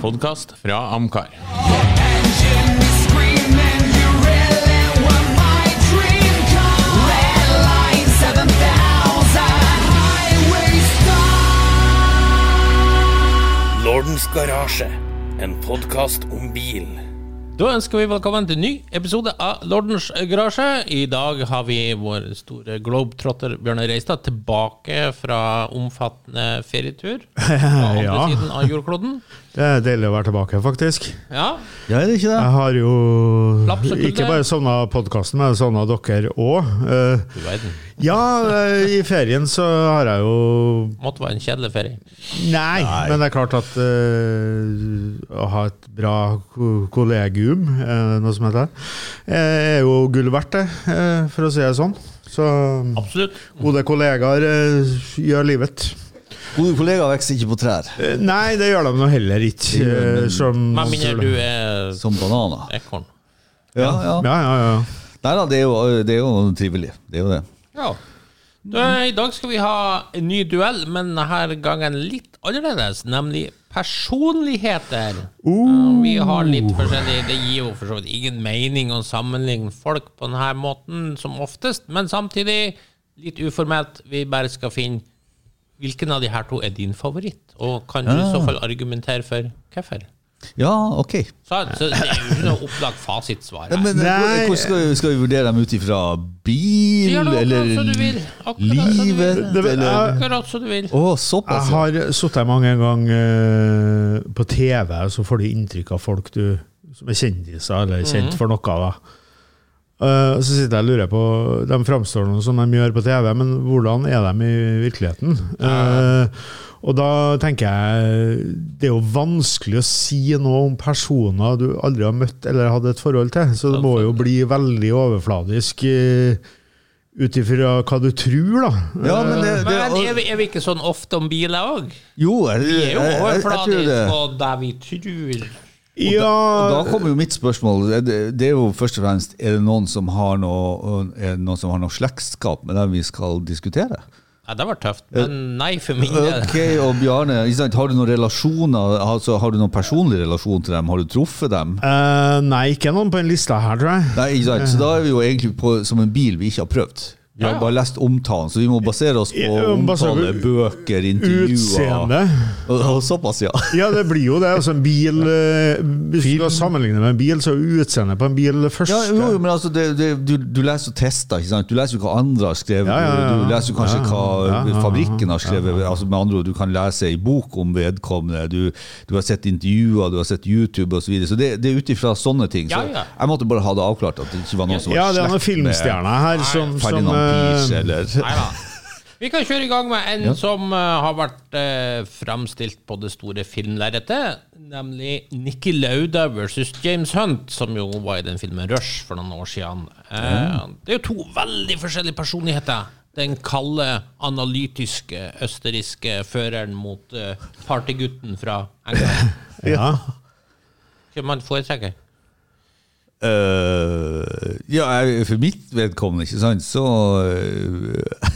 podkast fra Amcar. Engine is screaming, you really were my dream car. Red line 7000, highway star. Lordens garasje, en podkast om bil. Da ønsker vi velkommen til en ny episode av Lordens garasje. I dag har vi vår store globetrotter Bjørnar Reistad tilbake fra omfattende ferietur på andre Ja. siden av jordkloden. Det er deilig å være tilbake, faktisk. Ja, Ja, er det ikke det? Jeg har jo ikke bare savna podkasten, men savna dere òg. verden. ja, eh, i ferien så har jeg jo Måtte være en kjedelig ferie. Nei, men det er klart at uh, å ha et bra kollegium, eh, noe som heter, eh, er jo gull verdt, det, eh, for å si det sånn. Så Absolutt. gode kollegaer eh, gjør livet. Gode kollegaer vokser ikke på trær. Eh, Nei, det gjør de nå heller ikke. Eh, som- Men mindre du er Som bananer. ekorn. Ja, ja. Ja, ja, ja. Nei da, det er, jo, det er jo trivelig. Det er jo det. Ja. Du, I dag skal vi ha en ny duell, men denne gangen litt annerledes, nemlig personligheter. Uh. vi har litt forskjellig Det gir jo for så vidt ingen mening å sammenligne folk på denne måten som oftest, men samtidig litt uformelt. Vi bare skal finne hvilken av de her to er din favoritt, og kan du i så fall argumentere for hvorfor? Ja, ok. Så, så det er jo ikke noe opplagt fasitsvar her. men Nei. hvordan skal, vi- skal vi vurdere dem ut ifra bil, Gjør det eller akkurat som du vil. Akkurat som du vil. livet, Det- eller. Akkurat som du vil. Å, Jeg såpass. ja. har sittet mange ganger på TV, og så får du inntrykk av folk du, som er kjendiser, eller kjent for noe. da. Eh, så sitter jeg og lurer på De framstår noe som de gjør på TV, men hvordan er de i virkeligheten? Eh, og da tenker jeg Det er jo vanskelig å si noe om personer du aldri har møtt eller hatt et forhold til, så det må jo bli veldig overfladisk uh, ut ifra hva du tror, da. Ja, men det, det, Men er vi, er vi ikke sånn ofte om biler òg? Jo, jeg, Vi er jeg, jo jeg, jeg tror overfladiske på det vi tror. Ja, Og da kommer jo mitt spørsmål. Det, det er jo først og fremst Er det noen som har noe, er noen som har noe slektskap med dem vi skal diskutere? Ja, det var tøft, men nei for min del. Ok, og Bjarne, har du noen relasjoner altså, Har du noen personlig relasjon til dem? Har du truffet dem? Uh, nei, ikke noen på en lista her, tror jeg. Nei, ikke sant, Så da er vi jo egentlig på, som en bil vi ikke har prøvd. Vi har bare lest omtalen, så vi må basere oss på omtale, bøker, intervjuer Utseende. og, og såpass, ja. Ja, det blir jo det. Altså, en bil eh, Hvis du sammenligner sammenligne med en bil, så er utseendet på en bil det første. Ja, jo, men altså, det, det, du, du leser jo tester, ikke sant? Du leser jo hva andre har skrevet. Ja, ja. Du leser jo kanskje hva fabrikken har skrevet. Altså, med andre ord, du kan lese i bok om vedkommende. Du, du har sett intervjuer, du har sett YouTube osv. Så, videre. så det, det er ut ifra sånne ting. Så jeg måtte bare ha det avklart at det ikke var noen som var slekt med Ferdinand eh, eller? Nei da. Vi kan kjøre i gang med en som uh, har vært uh, framstilt på det store filmlerretet, nemlig Nikki Lauda versus James Hunt, som jo var i den filmen Rush for noen år siden. Eh, Det er jo to veldig forskjellige personligheter. Den kalde, analytiske, østerrikske føreren mot eh, partygutten fra England. Ja. Hvem man foretrekker? Øh, ja, jeg- for mitt vedkommende, ikke sant, så uh,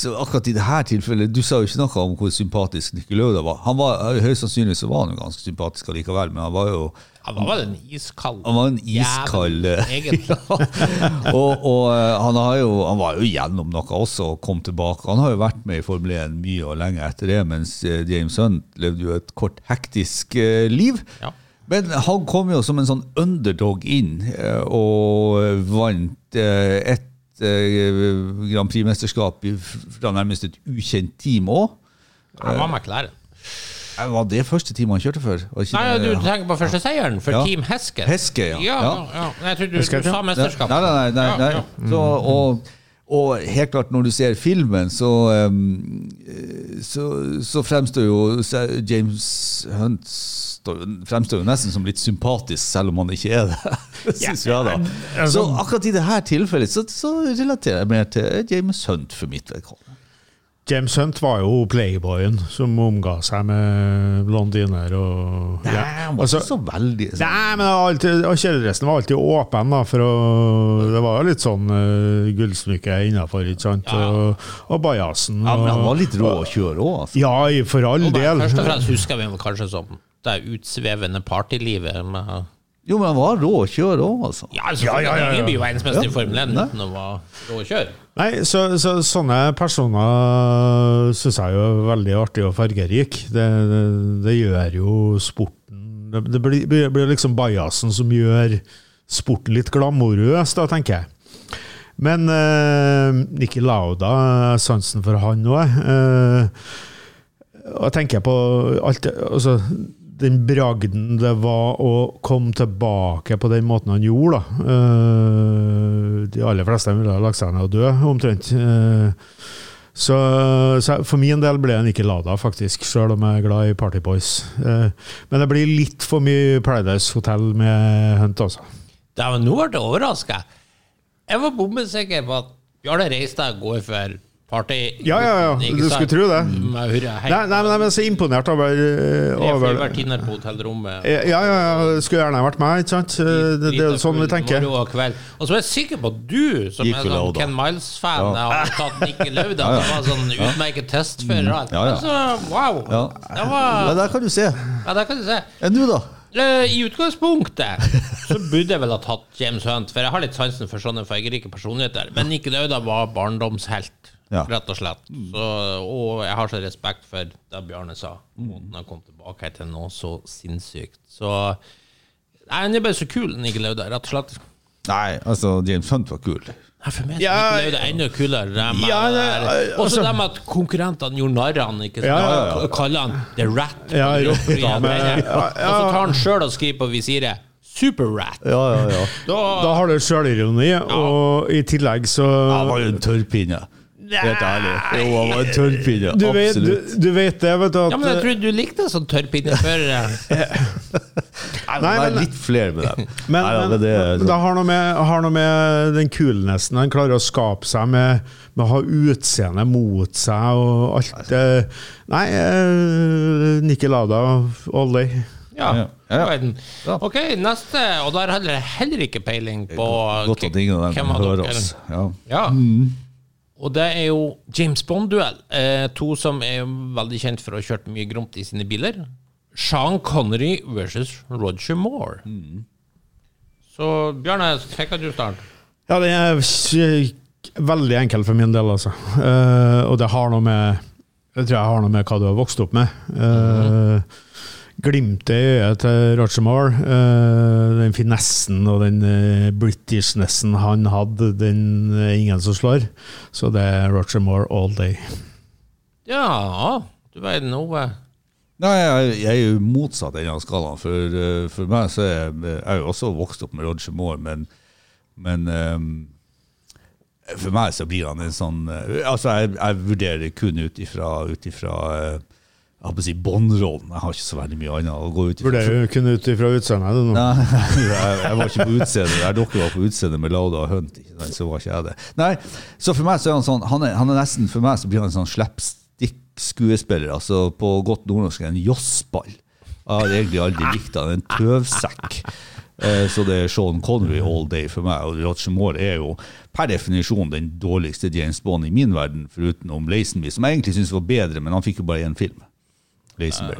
Så akkurat i dette tilfellet Du sa jo ikke noe om hvor sympatisk Nikolauda var. Han var Høyst sannsynlig så var han jo ganske sympatisk allikevel, men han var jo Han var vel en iskald han var en iskald egentlig. ja. og, og han, har jo, han var jo gjennom noe også og kom tilbake. Han har jo vært med i Formel 1 mye og lenge etter det, mens James Hunt levde jo et kort, hektisk liv. Ja. Men han kom jo som en sånn underdog inn eh, og vant eh, et eh, Grand Prix-mesterskap i- fra nærmest et ukjent team òg. Han var McLaren. Var det første team han kjørte for? Ikke Nei, du tenker på første seieren for Ja. Team Heske. Heske, ja. Ja, Ja. ja. Jeg trodde du, du sa mesterskap. Nei, nei, nei. nei, nei. Ja, ja. Så, og, og helt klart, når du ser filmen, så, um, så, så fremstår jo James Hunt fremstår jo nesten som litt sympatisk, selv om han ikke er det. Synes jeg da. Så akkurat i dette tilfellet så, så relaterer jeg mer til James Hunt for mitt vedkommende. James Hunt var jo playboyen som omga seg med blondiner og Nei, han var Altså, ikke så veldig sånn. Nei, men alltid, kjeledressen var alltid åpen, da, for å Det var jo litt sånn uh, gullsmykke innafor, ikke sant, og, og bajasen. Ja, men han var litt rå å kjøre òg, altså. Ja, for all del. Først og fremst husker vi kanskje som det utsvevende partylivet. Med, Jo, men han var rå å kjøre òg, altså. ja, altså, Ja, ja, ja, ja. Ingen blir jo verdensmester i Formel 1 uten å være rå å kjøre. Nei, så, så sånne personer syns jeg jo er veldig artig og fargerik. Det, det, det gjør jo sporten Det, det blir, blir liksom bajasen som gjør sporten litt glamorøs, da, tenker jeg. Men uh, Nikki Lauda, sansen for han òg. og jeg tenker på alt det altså, den bragden det var å komme tilbake på den måten han gjorde. da. Eh, de aller fleste ville ha lagt seg ned og dø, omtrent. Eh, så, så for min del ble han ikke Lada, faktisk, sjøl om jeg er glad i Party Boys. Eh, men det blir litt for mye Paradise Hotel med Hunt, altså. Var nå ble jeg overraska. Jeg var bombesikker på at Bjarne Reistad går for party. Ja, ja, ja, Ikke du sant? skulle tro det. Med hurra. Nei, nei, men jeg er så imponert over, eh, over flyvertinner på hotellrommet. Ja, ja, ja, skulle gjerne vært meg, ikke sant? Eh, Det, det er jo sånn vi tenker. Og kveld. Og så er jeg sikker på at du, som Gikk er sånn Ken Miles-fan, har tatt Nikki Lauda, som var sånn utmerket testfører. og alt. Mm. Ja, ja. Altså, wow! Ja. Det Ja, var der kan du se. Ja, der kan du se. Enn du, da? I utgangspunktet så burde jeg vel ha tatt James Hunt, for jeg har litt sansen for sånne fargerike personligheter. Men Nikki Lauda var barndomshelt, Ja. rett og slett. Så, og jeg har så respekt for det Bjarne sa. Måten han kom tilbake til noe så sinnssykt. Så Nei, Han er bare så kul, Nikke Lauda, rett og slett. Nei, altså, James Hunt var kul. Nei, for meg er Ja, Nikke Lauda enda kulere. Det Ja, det- Også altså- det med at konkurrentene gjorde narr av han. Ikke sant? Ja, ja, ja. Kaller han The Rat. Ja, ja, ja, Og så tar han sjøl og skriver på visiret Super Rat. Ja, ja, ja. Da, Da har du sjølironi, og i tillegg så Han var jo en tørrpinne. Helt ærlig. Jo, han var en tørrpinne. du vet, du, Absolutt. du vet det, vet du, at Ja, men jeg trodde du likte en sånn tørrpinne før. Nei, Nei, men, men- litt flere med dem. Men, Nei, ja, men men det, er det har noe med, har noe med den coolnessen han klarer å skape seg med, med å ha utseendet mot seg og alt det Nei, eh, Nikki all day. Ja. Ja. Ja. verden. Ja. Ok, neste. Og der hadde jeg heller ikke peiling på Godt at ingen av dem hvem av hører dere- oss. Ja. Ja. Og det er jo James Bond-duell. Eh, to som er veldig kjent for å ha kjørt mye gromt i sine biler. Sean Connery versus Roger Moore. Så Bjarne, tenker du start? Ja, det er veldig enkelt for min del, altså. Eh, og det har noe med Jeg tror jeg har noe med hva du har vokst opp med. Uh, Glimtet i øyet til Roger Moore, eh, den finessen og den uh, Britishnessen han hadde, den er ingen som slår. Så det er Roger Moore all day. Ja, du vet noe. Nei, jeg, jeg er jo motsatt enden av skalaen. For, eh, for meg så er jeg, jeg er jo også vokst opp med Roger Moore, men, men um, for meg så blir han en sånn eh, Altså, jeg, jeg vurderer kun ut ifra, ut ifra eh, jeg på å si Bond-rollen. Jeg har ikke så veldig mye annet å gå ut ifra. Burde jo kunne ut ifra utseendet, du nå? Nei, jeg, var ikke på utseendet. der dere var på utseendet med Lauda og Hunt. Så var ikke jeg det. Nei, så for meg så er han sånn Han er, han er nesten For meg så blir han en sånn slapstick-skuespiller. Altså på godt nordnorsk en jossball. Jeg har egentlig aldri likt han. En tøvsekk. Eh, Så det er Sean Connery all day for meg. Og Roger Moore er jo per definisjon den dårligste James Bond i min verden, forutenom Lazenby, som jeg egentlig syns var bedre, men han fikk jo bare én film. Lazenby.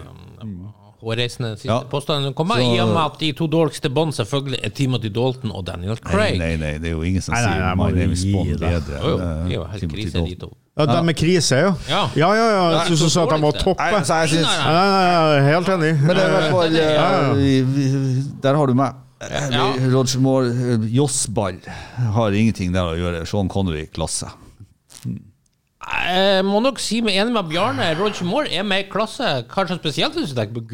Hårreisende siste Ja. påstand kommer, Så- i og med at de to dårligste bånd selvfølgelig er Timothy Dalton og Daniel Craig. nei, nei, nei det er jo ingen som Nei, nei, sier nei, må My name is Bond bedre. Jo, jo, det er jo eh, helt Timothy krise, de to. Ja, de med krise, ja. Ja. Ja, ja, ja. Jeg syns du sa at de må toppe. Nei, så jeg synes, Nei, Nei, nei, nei, helt enig. Men det er i hvert fall Ja, eh, Der har du meg. Ja. Roger Moore, eh, Jossball, har ingenting der å gjøre. Sean Connery, klasse. Jeg må nok si meg enig med Bjarne. Roger Moore er mer klasse. Kanskje spesielt hvis du tenker på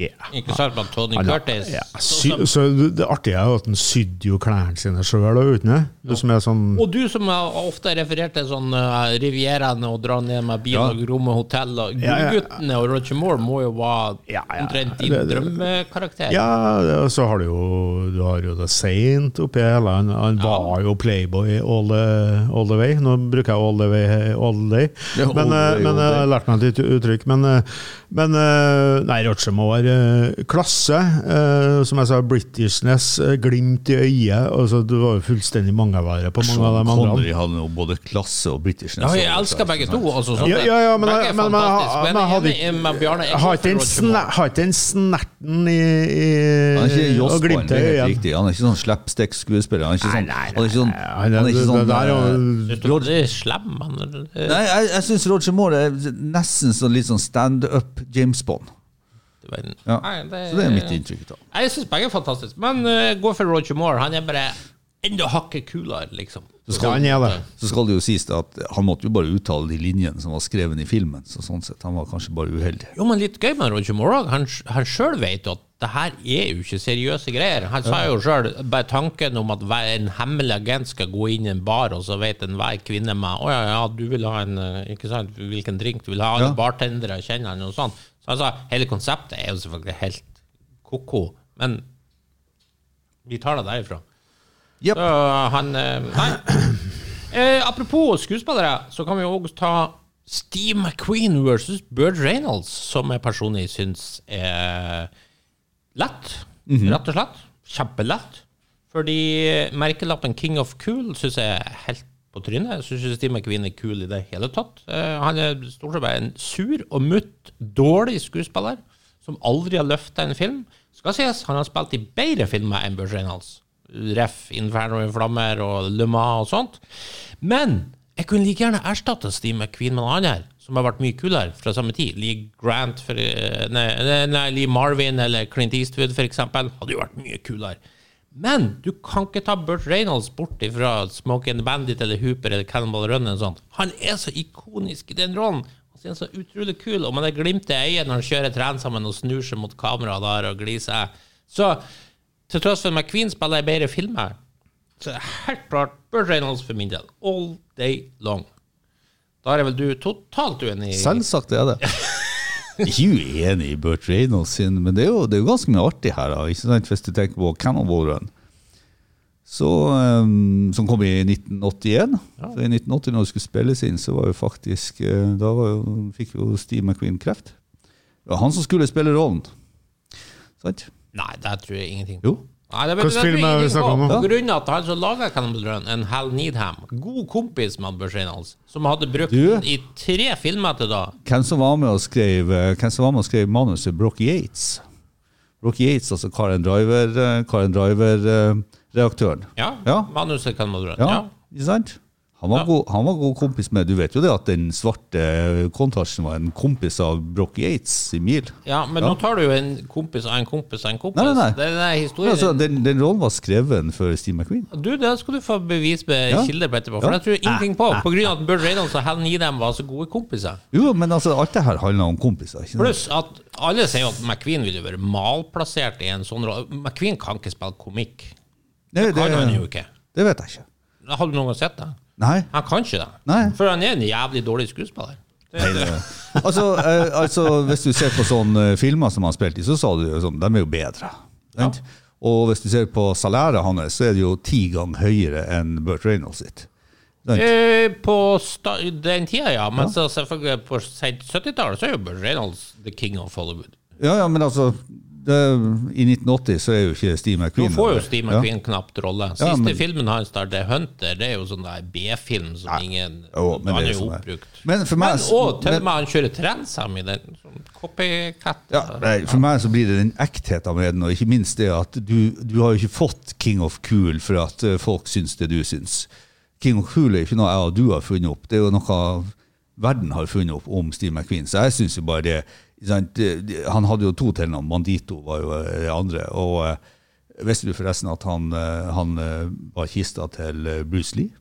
Yeah. Ikke sant, med Tony Han Curtis. ja, sy, så det artige er jo at han sydde jo klærne sine sjøl, uten det. Du som er sånn Og du som har ofte referert til sånn uh, Rivieraen og drar ned med bil Ja. og romme hotell og Ja, ja. Gullguttene og Roger Moore må jo være Ja, ja, omtrent din det- det- drømmekarakter. Ja, det- og så har du jo Du har jo The Saint oppi hele. Han, han var jo playboy all the, all the way. Nå bruker jeg all the way all day. Ja, all men the eh, way, men jeg lærte meg et uttrykk. Men, eh, men eh, nei, Roger Moore, eh, klasse. eh, Som jeg sa, Britishness, glimt i øyet. Altså, du var jo fullstendig mangevare på mange av de andre. Connery hadde jo både klasse og britishness. Ja, jeg elsker begge to. Altså, sånn Ja, ja, ja, men- begge er men- men- Har ikke den snerten i, i Han er ikke og Joss glimt det er helt riktig. Han er ikke sånn slapstick-skuespiller. Han er ikke sånn, Nei, nei, han er ikke sånn, han er ikke det slem? Nei, jeg, jeg syns Roger Moore er nesten sånn litt sånn stand-up James Bond. Ja. Nei, Så det er mitt inntrykk. da Jeg syns begge er fantastiske, men uh, gå for Roger Moore. Han er bare enda hakket kulere, liksom. Så skal han gjøre det. Så skal det jo sies at han måtte jo bare uttale de linjene som var skrevet i filmen. Så sånn sett, han var kanskje bare uheldig. Jo, men litt gøy med Roger Moore òg. Han, han sjøl vet at det her er jo ikke seriøse greier. Han sa jo sjøl bare tanken om at en hemmelig agent skal gå inn i en bar, og så vet enhver kvinne med Å ja, ja, du vil ha en eh, Ikke sant, hvilken drink du vil ha? Alle Ja. bartendere kjenner han, og sånn. Så han sa hele konseptet er jo selvfølgelig helt ko-ko, men vi tar det derifra. Yep. Så han eh, Nei. Eh, apropos skuespillere, så kan vi òg ta Steve McQueen versus Bird Reynolds, som jeg personlig syns er lett. Rett og slett. Kjempelett. Fordi merkelappen King of Cool syns jeg er helt på trynet. Jeg syns ikke Steve McQueen er kul i det hele tatt. Eh, han er stort sett bare en sur og mutt dårlig skuespiller som aldri har løfta en film. Skal sies, han har spilt i bedre filmer enn Børs Reynolds. Ref. Inferno i flammer og Le Mans og sånt. Men jeg kunne like gjerne erstatta Steve McQueen med en annen som har vært mye kulere fra samme tid. Lee Grant, for, eh, nei, nei, nei, Lee Marvin eller Clint Eastwood, eksempel, hadde jo vært mye kulere. Men du kan ikke ta Burt Reynolds bort fra Smoke and Bandit eller Hooper eller Cannonball Run. eller sånt. Han er så ikonisk i den rollen. Han er så utrolig kul, og man er glimt i øyet når han kjører tren sammen og snur seg mot kameraet der og gliser. Så til tross for at McQueen spiller i bedre filmer, så er det helt klart Burt Reynolds for min del. All day long. Da er vel du totalt uenig? Selvsagt er det. Ikke uenig i Burt Reynolds sin, men det er jo, det er jo ganske mye artig her. Da, ikke sant? Hvis du tenker på Cannonball Run, så, um, som kom i 1981. Så I 1980 når det skulle spilles inn, så var jo faktisk eh, Da var jo, fikk jo Steve McQueen kreft. Det var han som skulle spille rollen. Sant? Nei, det tror jeg ingenting Jo. Nei, det, Hvilken film er det vi snakker om? På grunn av at han som laga Cannibal Run, en Hal Needham, god kompis med Burt Reynolds, som hadde brukt Du? den i tre filmer til da Hvem som var med og skrev, eh, skrev manuset? Brock Yates. Brock Yates, altså Karen Driver-reaktøren. Karen Driver-reaktøren. Ja, Ja. manuset Cannibal Run. Ja, Ja. ikke sant? Han var, Ja. god, han var god kompis med Du vet jo det at den svarte kontasjen var en kompis av Brock Yates i Mil. Ja, men Ja. nå tar du jo en kompis av en kompis av en kompis. Nei, nei, nei. Det den historien. Altså, den, den rollen var skrevet for Steve McQueen. Du, Det skal du få bevis med Ja. kilder på etterpå, for Ja. det tror jeg ingenting på. På grunn av at Burd Reynolds og Hal Needham var så gode kompiser. Jo, men altså, alt det her handler om kompiser. Pluss at alle sier jo at McQueen ville være malplassert i en sånn rolle. McQueen kan ikke spille komikk. det, Kan han jo ikke. det vet jeg ikke. Har du noen gang sett det? Nei. Han kan ikke det. Nei. For han er en jævlig dårlig skuespiller. Altså, eh, altså, hvis du ser på sånne eh, filmer som han spilte i, så sa du jo sånn, de er jo bedre. Ja. Og hvis du ser på salæret hans, så er det jo ti ganger høyere enn Burt Reynolds sitt. Eh, på den tida, ja. Men så selvfølgelig på sent 70-tallet så er jo Burt Reynolds the king of Hollywood. Ja, ja, men altså det, I 1980 så er jo ikke Steve Nå du får jo. Steve Ja. McQueen knapt rolle. Siste Ja, men- filmen hans der, The Hunter, det er jo sånn der B-film som ingen Jo, men Han det er er jo sånn oppbrukt. Men for meg- og til og med han kjører trendsam i den. Sånn copycat. Ja, nei, for meg så blir det den ektheten med den, og ikke minst det at du, du har jo ikke fått King of Cool for at eh, folk syns det du syns. King of Cool er ikke noe jeg og du har funnet opp, det er jo noe verden har funnet opp om Steve McQueen. Så jeg syns jo bare det, Han hadde jo to tilnavn, Bandito var jo eh, det andre. Og eh, visste du forresten at han, eh, han var kista til Bruce Lee?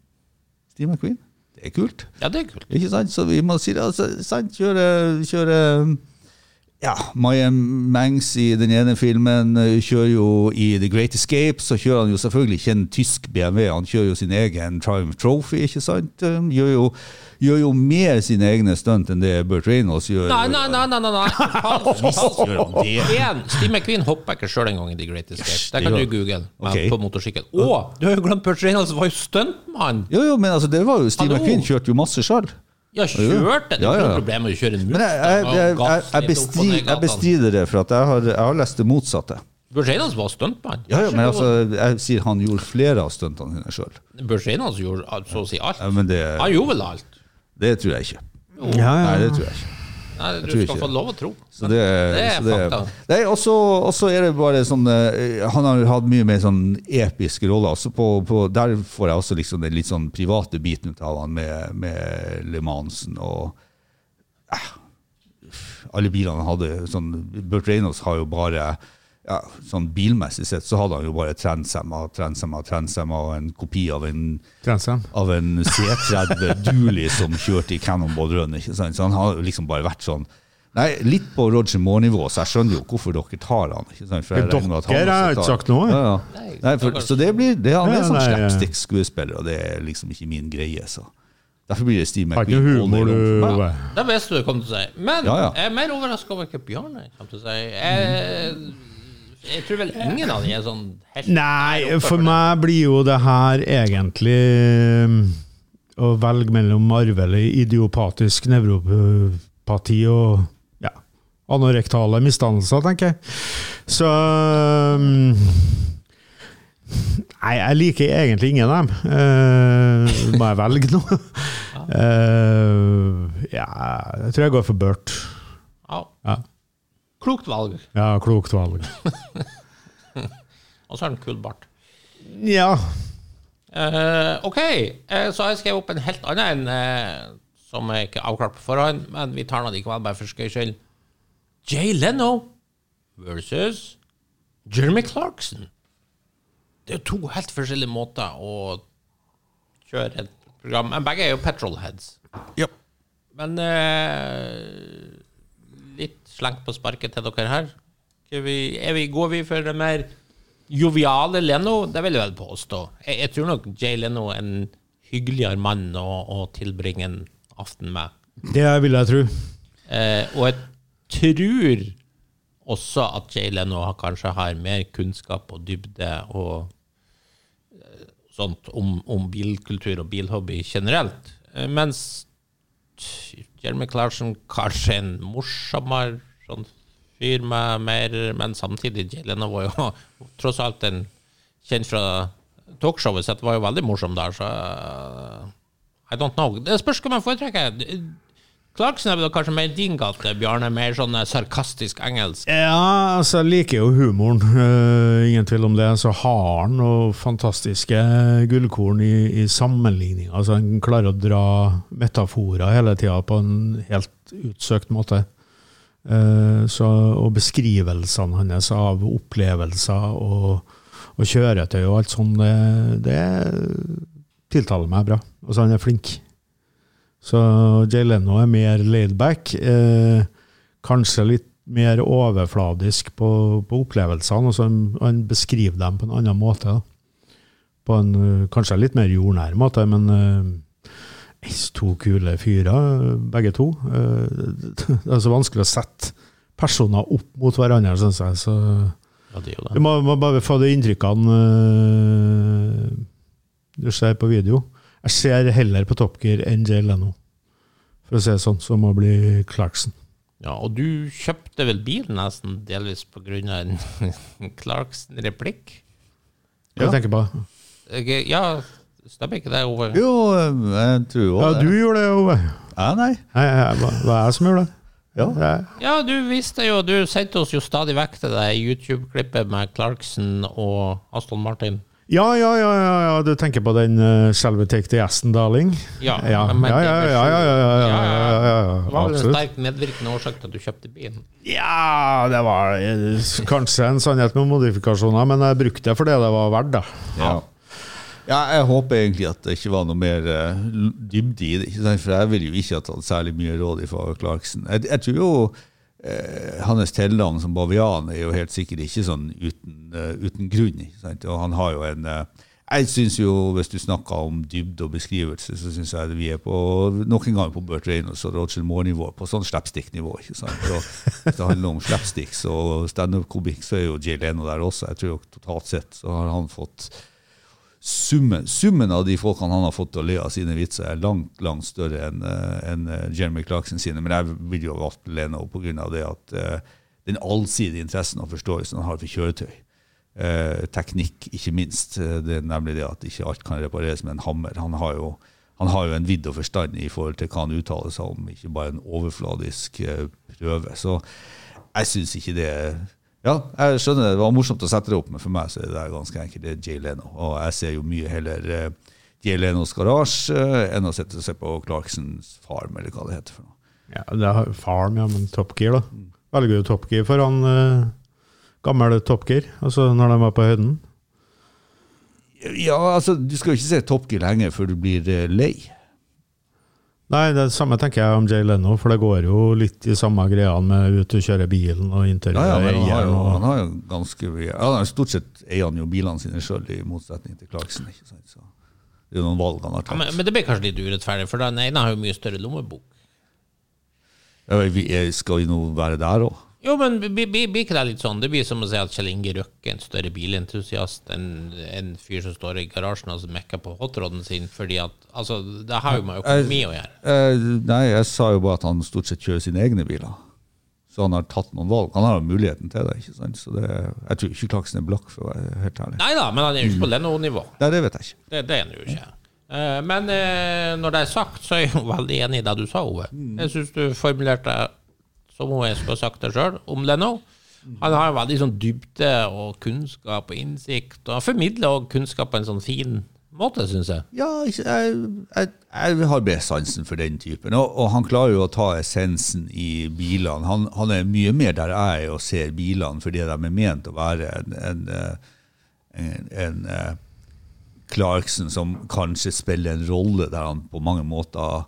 Steve McQueen? Det er kult. Ja, det er kult. Ikke sant? Så vi må si det. Altså, sant? Kjøre, kjøre ja, Maya Mangs i den ene filmen eh, kjører jo i The Great Escape, så kjører han jo selvfølgelig ikke en tysk BMW, han kjører jo sin egen Triumph Trophy, ikke sant? Eh, Gjør jo, gjør jo mer sine egne stunt enn det Burt Reynolds gjør. Nei, nei, nei, nei, nei, nei. Falsk, falsk. gjør det. En, Steve McQueen hoppa ikke sjøl engang i The Great Escape. Det kan du google med, Ok. på motorsykkel. Å, du har jo glemt Burt Reynolds var jo stuntmann! Jo, jo, men altså, det var jo Steve. McQueen kjørte jo masse sjøl. Ja, kjørt Det Det er ikke ja. noe problem å kjøre en Men jeg, jeg, jeg, jeg, bestrider, jeg bestrider det, for at jeg har, jeg har lest det motsatte. Børseinas var stuntmann. Ja, ja, men altså, jeg sier han gjorde flere av stuntene sine sjøl. Børseinas gjorde så å si alt. Ja, men det, Han gjorde vel alt? det tror jeg ikke. Ja, Nei, det tror jeg ikke. Nei, du skal ikke få lov å tro. Så det, det er så fakta. Nei, og så er det bare sånn eh, Han har hatt mye mer sånn episke roller. Også på, på, der får jeg også liksom den litt sånn private biten ut av han med, med Le Mansen og eh, Alle bilene han hadde sånn Burt Reynolds har jo bare ja, sånn Bilmessig sett så hadde han jo bare trensemma, trensemma, trensemma og en kopi av en Trensen. av en C30 Dooley som kjørte i Cannonball Run. Ikke sant? Så han har liksom bare vært sånn Nei, Litt på Roger Moore-nivå, så jeg skjønner jo hvorfor dere tar han. ikke sant? For jeg Dere at han har ikke sagt noe. Ja, ja. Nei, for, så det blir, det, han er sånn slapstick-skuespiller, og det er liksom ikke min greie. så Derfor blir det Steve McQueen. humor, du, Det visste du kom til å si. Men Ja, ja. jeg er mer overraska over hva Bjarne kommer til å si. Jeg, jeg tror vel ingen av de er sånn helt Nei, for meg blir jo det her egentlig um, å velge mellom arvelig idiopatisk nevropati og ja, anorektale misdannelser, tenker jeg. Så um, Nei, jeg liker egentlig ingen av dem. Uh, må jeg velge nå? Uh, ja, jeg tror jeg går for Burt. Ja. Klokt valg. ja klokt valg. Og så har han kul bart. Ja. Uh, ok, uh, så har jeg skrevet opp en helt annen en uh, som jeg ikke avklart på forhånd, men vi tar den likevel, bare for skøys skyld. Jay Leno versus Jeremy Clarkson. Det er to helt forskjellige måter å kjøre et program Men begge er jo petrolheads. Ja. Men eh, litt slengt på sparket til dere her. Vi, er vi, går vi for det mer joviale Leno? Det vil jeg vel påstå. Jeg, jeg tror nok Jay Leno er en hyggeligere mann å, å tilbringe en aften med. Det vil jeg tro. Eh, og jeg tror også at Jay Leno har, kanskje har mer kunnskap og dybde og eh, sånt om, om bilkultur og bilhobby generelt. Eh, mens Jeremy Clarkson kanskje en morsommere sånn fyr med mer Men samtidig, Jay var jo tross alt en kjent fra talkshowet sitt, var jo veldig morsom der, så eh, I don't know. Det spørs hva man foretrekker. Clarkson er vel kanskje mer din gate, Bjarne. Mer sånn eh, sarkastisk engelsk. Ja, altså jeg liker jo humoren, Uh, ingen tvil om det. Så har han noen fantastiske gullkorn i, i sammenligning. Altså Han klarer å dra metaforer hele tida på en helt utsøkt måte. Eh, så, og beskrivelsene hans av opplevelser og, og kjøretøy og alt sånt, det, det tiltaler meg bra. Altså Han er flink. Så Jay Leno er mer laidback. Eh, kanskje litt mer overfladisk på, på opplevelsene. han, han beskriver dem på en annen måte. Da. På en eh, kanskje litt mer jordnær måte, men eh, to kule fyrer, begge to. Eh, det er så vanskelig å sette personer opp mot hverandre, syns jeg. Så Ja, det er jo du må, må bare få de inntrykkene eh, du ser på video. Jeg ser heller på Top Gear enn Jay Leno, for å si det sånn, som å bli Clarkson. Ja, og du kjøpte vel bil nesten delvis av en Clarkson-replikk? Ja. Ja. tenker på? det. Ja, stemmer ikke det, Ove? Jo, jeg tror jo Ja, det. du gjorde det, Ove. Ja, nei. Nei, hva- Hva er det som gjorde det? Ja. Ja, du visste jo Du sendte oss jo stadig vekk til det YouTube-klippet med Clarkson og Aston Martin. Ja, ja, ja, ja, ja, du tenker på den uh, selve take the Aston, darling? Ja, ja, ja, ja, det ja, er ja, ja, ja, ja, ja, Ja, ja, ja, ja, Det var vel en sterk medvirkende årsak til at du kjøpte bilen. Ja, det var eh, kanskje en sannhet med modifikasjoner, men jeg brukte det fordi det var verdt da. Ja. Ja, jeg håper egentlig at det ikke var noe mer uh, dybde i det. For jeg ville jo ikke ha tatt særlig mye råd fra Clarkson. Jeg, jeg tror jo uh, hans tilnavn som bavian er jo helt sikkert ikke sånn uten, uh, uten grunn. Og han har jo en eh, Jeg syns jo, hvis du snakker om dybde og beskrivelse, så syns jeg vi er på nok en gang på Burt Reynolds og Roger Moore-nivå, på sånn slapstick-nivå. ikke sant? Og hvis det handler om slapsticks og standup-komikk, så er jo Jay Leno der også. Jeg tror jo totalt sett så har han fått summen, summen av de folkene han har fått til å le av sine vitser, er langt langt større enn en eh, Jeremy Clarkson sine. Men jeg vil jo valgt Leno pga. det at eh, den allsidige interessen og forståelsen han har for kjøretøy. Uh, teknikk, ikke minst. Eh, Det er nemlig det at ikke alt kan repareres med en hammer. Han har jo, han har jo en vidd og forstand i forhold til hva han uttaler seg om, ikke bare en overfladisk uh, prøve. Så jeg syns ikke det er Ja, jeg skjønner det, det var morsomt å sette det opp, men for meg så er det ganske enkelt. Det er Jay Leno. Og jeg ser jo mye heller eh, Jay Lenos garasje eh, enn å sitte og se på Clarksons Farm, eller hva det heter for noe. Ja, det er Farm, ja, men Top Gear, da. Velger du Top Gear foran uh, gammel Top Gear, altså når de var på høyden? Ja, altså, du skal jo ikke se Top Gear lenge før du blir uh, lei. Nei, det samme tenker jeg om Jay Leno, for det går jo litt i samme greia med ut og kjøre bilen og Ja, intervjue ja, han har jo, han har jo ganske ja, han Stort sett eier han jo bilene sine sjøl, i motsetning til Clarkson. ikke sant? Så det er jo noen valg han har Ja, tatt. men, men det blir kanskje litt urettferdig, for den ene har jo mye større lommebok. Ja, vi, skal vi nå være der òg? Jo, men blir ikke det litt sånn? Det blir som å si at Kjell Inge Røkke er en større bilentusiast enn en fyr som står i garasjen og mekker på hotrodden sin, fordi at Altså, det har jo med økonomi å gjøre. Eh, nei, jeg sa jo bare at han stort sett kjører sine egne biler. Så han har tatt noen valg. Han har jo muligheten til det. ikke sant? Så det, Jeg tror ikke Klaksen er blakk, for å være helt ærlig. Nei da, men han er jo ikke på Leno-nivå. Nei, det vet jeg ikke. Det, det er han jo ikke. Eh, Men eh, når det er sagt, så er jeg jo veldig enig i det du sa, Ove. Jeg syns du formulerte som hun skulle ha sagt det sjøl, om Leno. Han har veldig sånn dybde og kunnskap og innsikt, og han formidler også kunnskap på en sånn fin måte, syns jeg. Ja, jeg, jeg, jeg har mer sansen for den typen. Og, og han klarer jo å ta essensen i bilene. Han, han er mye mer der jeg er og ser bilene fordi de er ment å være en, en, en, en eh, Clarkson som kanskje spiller en rolle der han på mange måter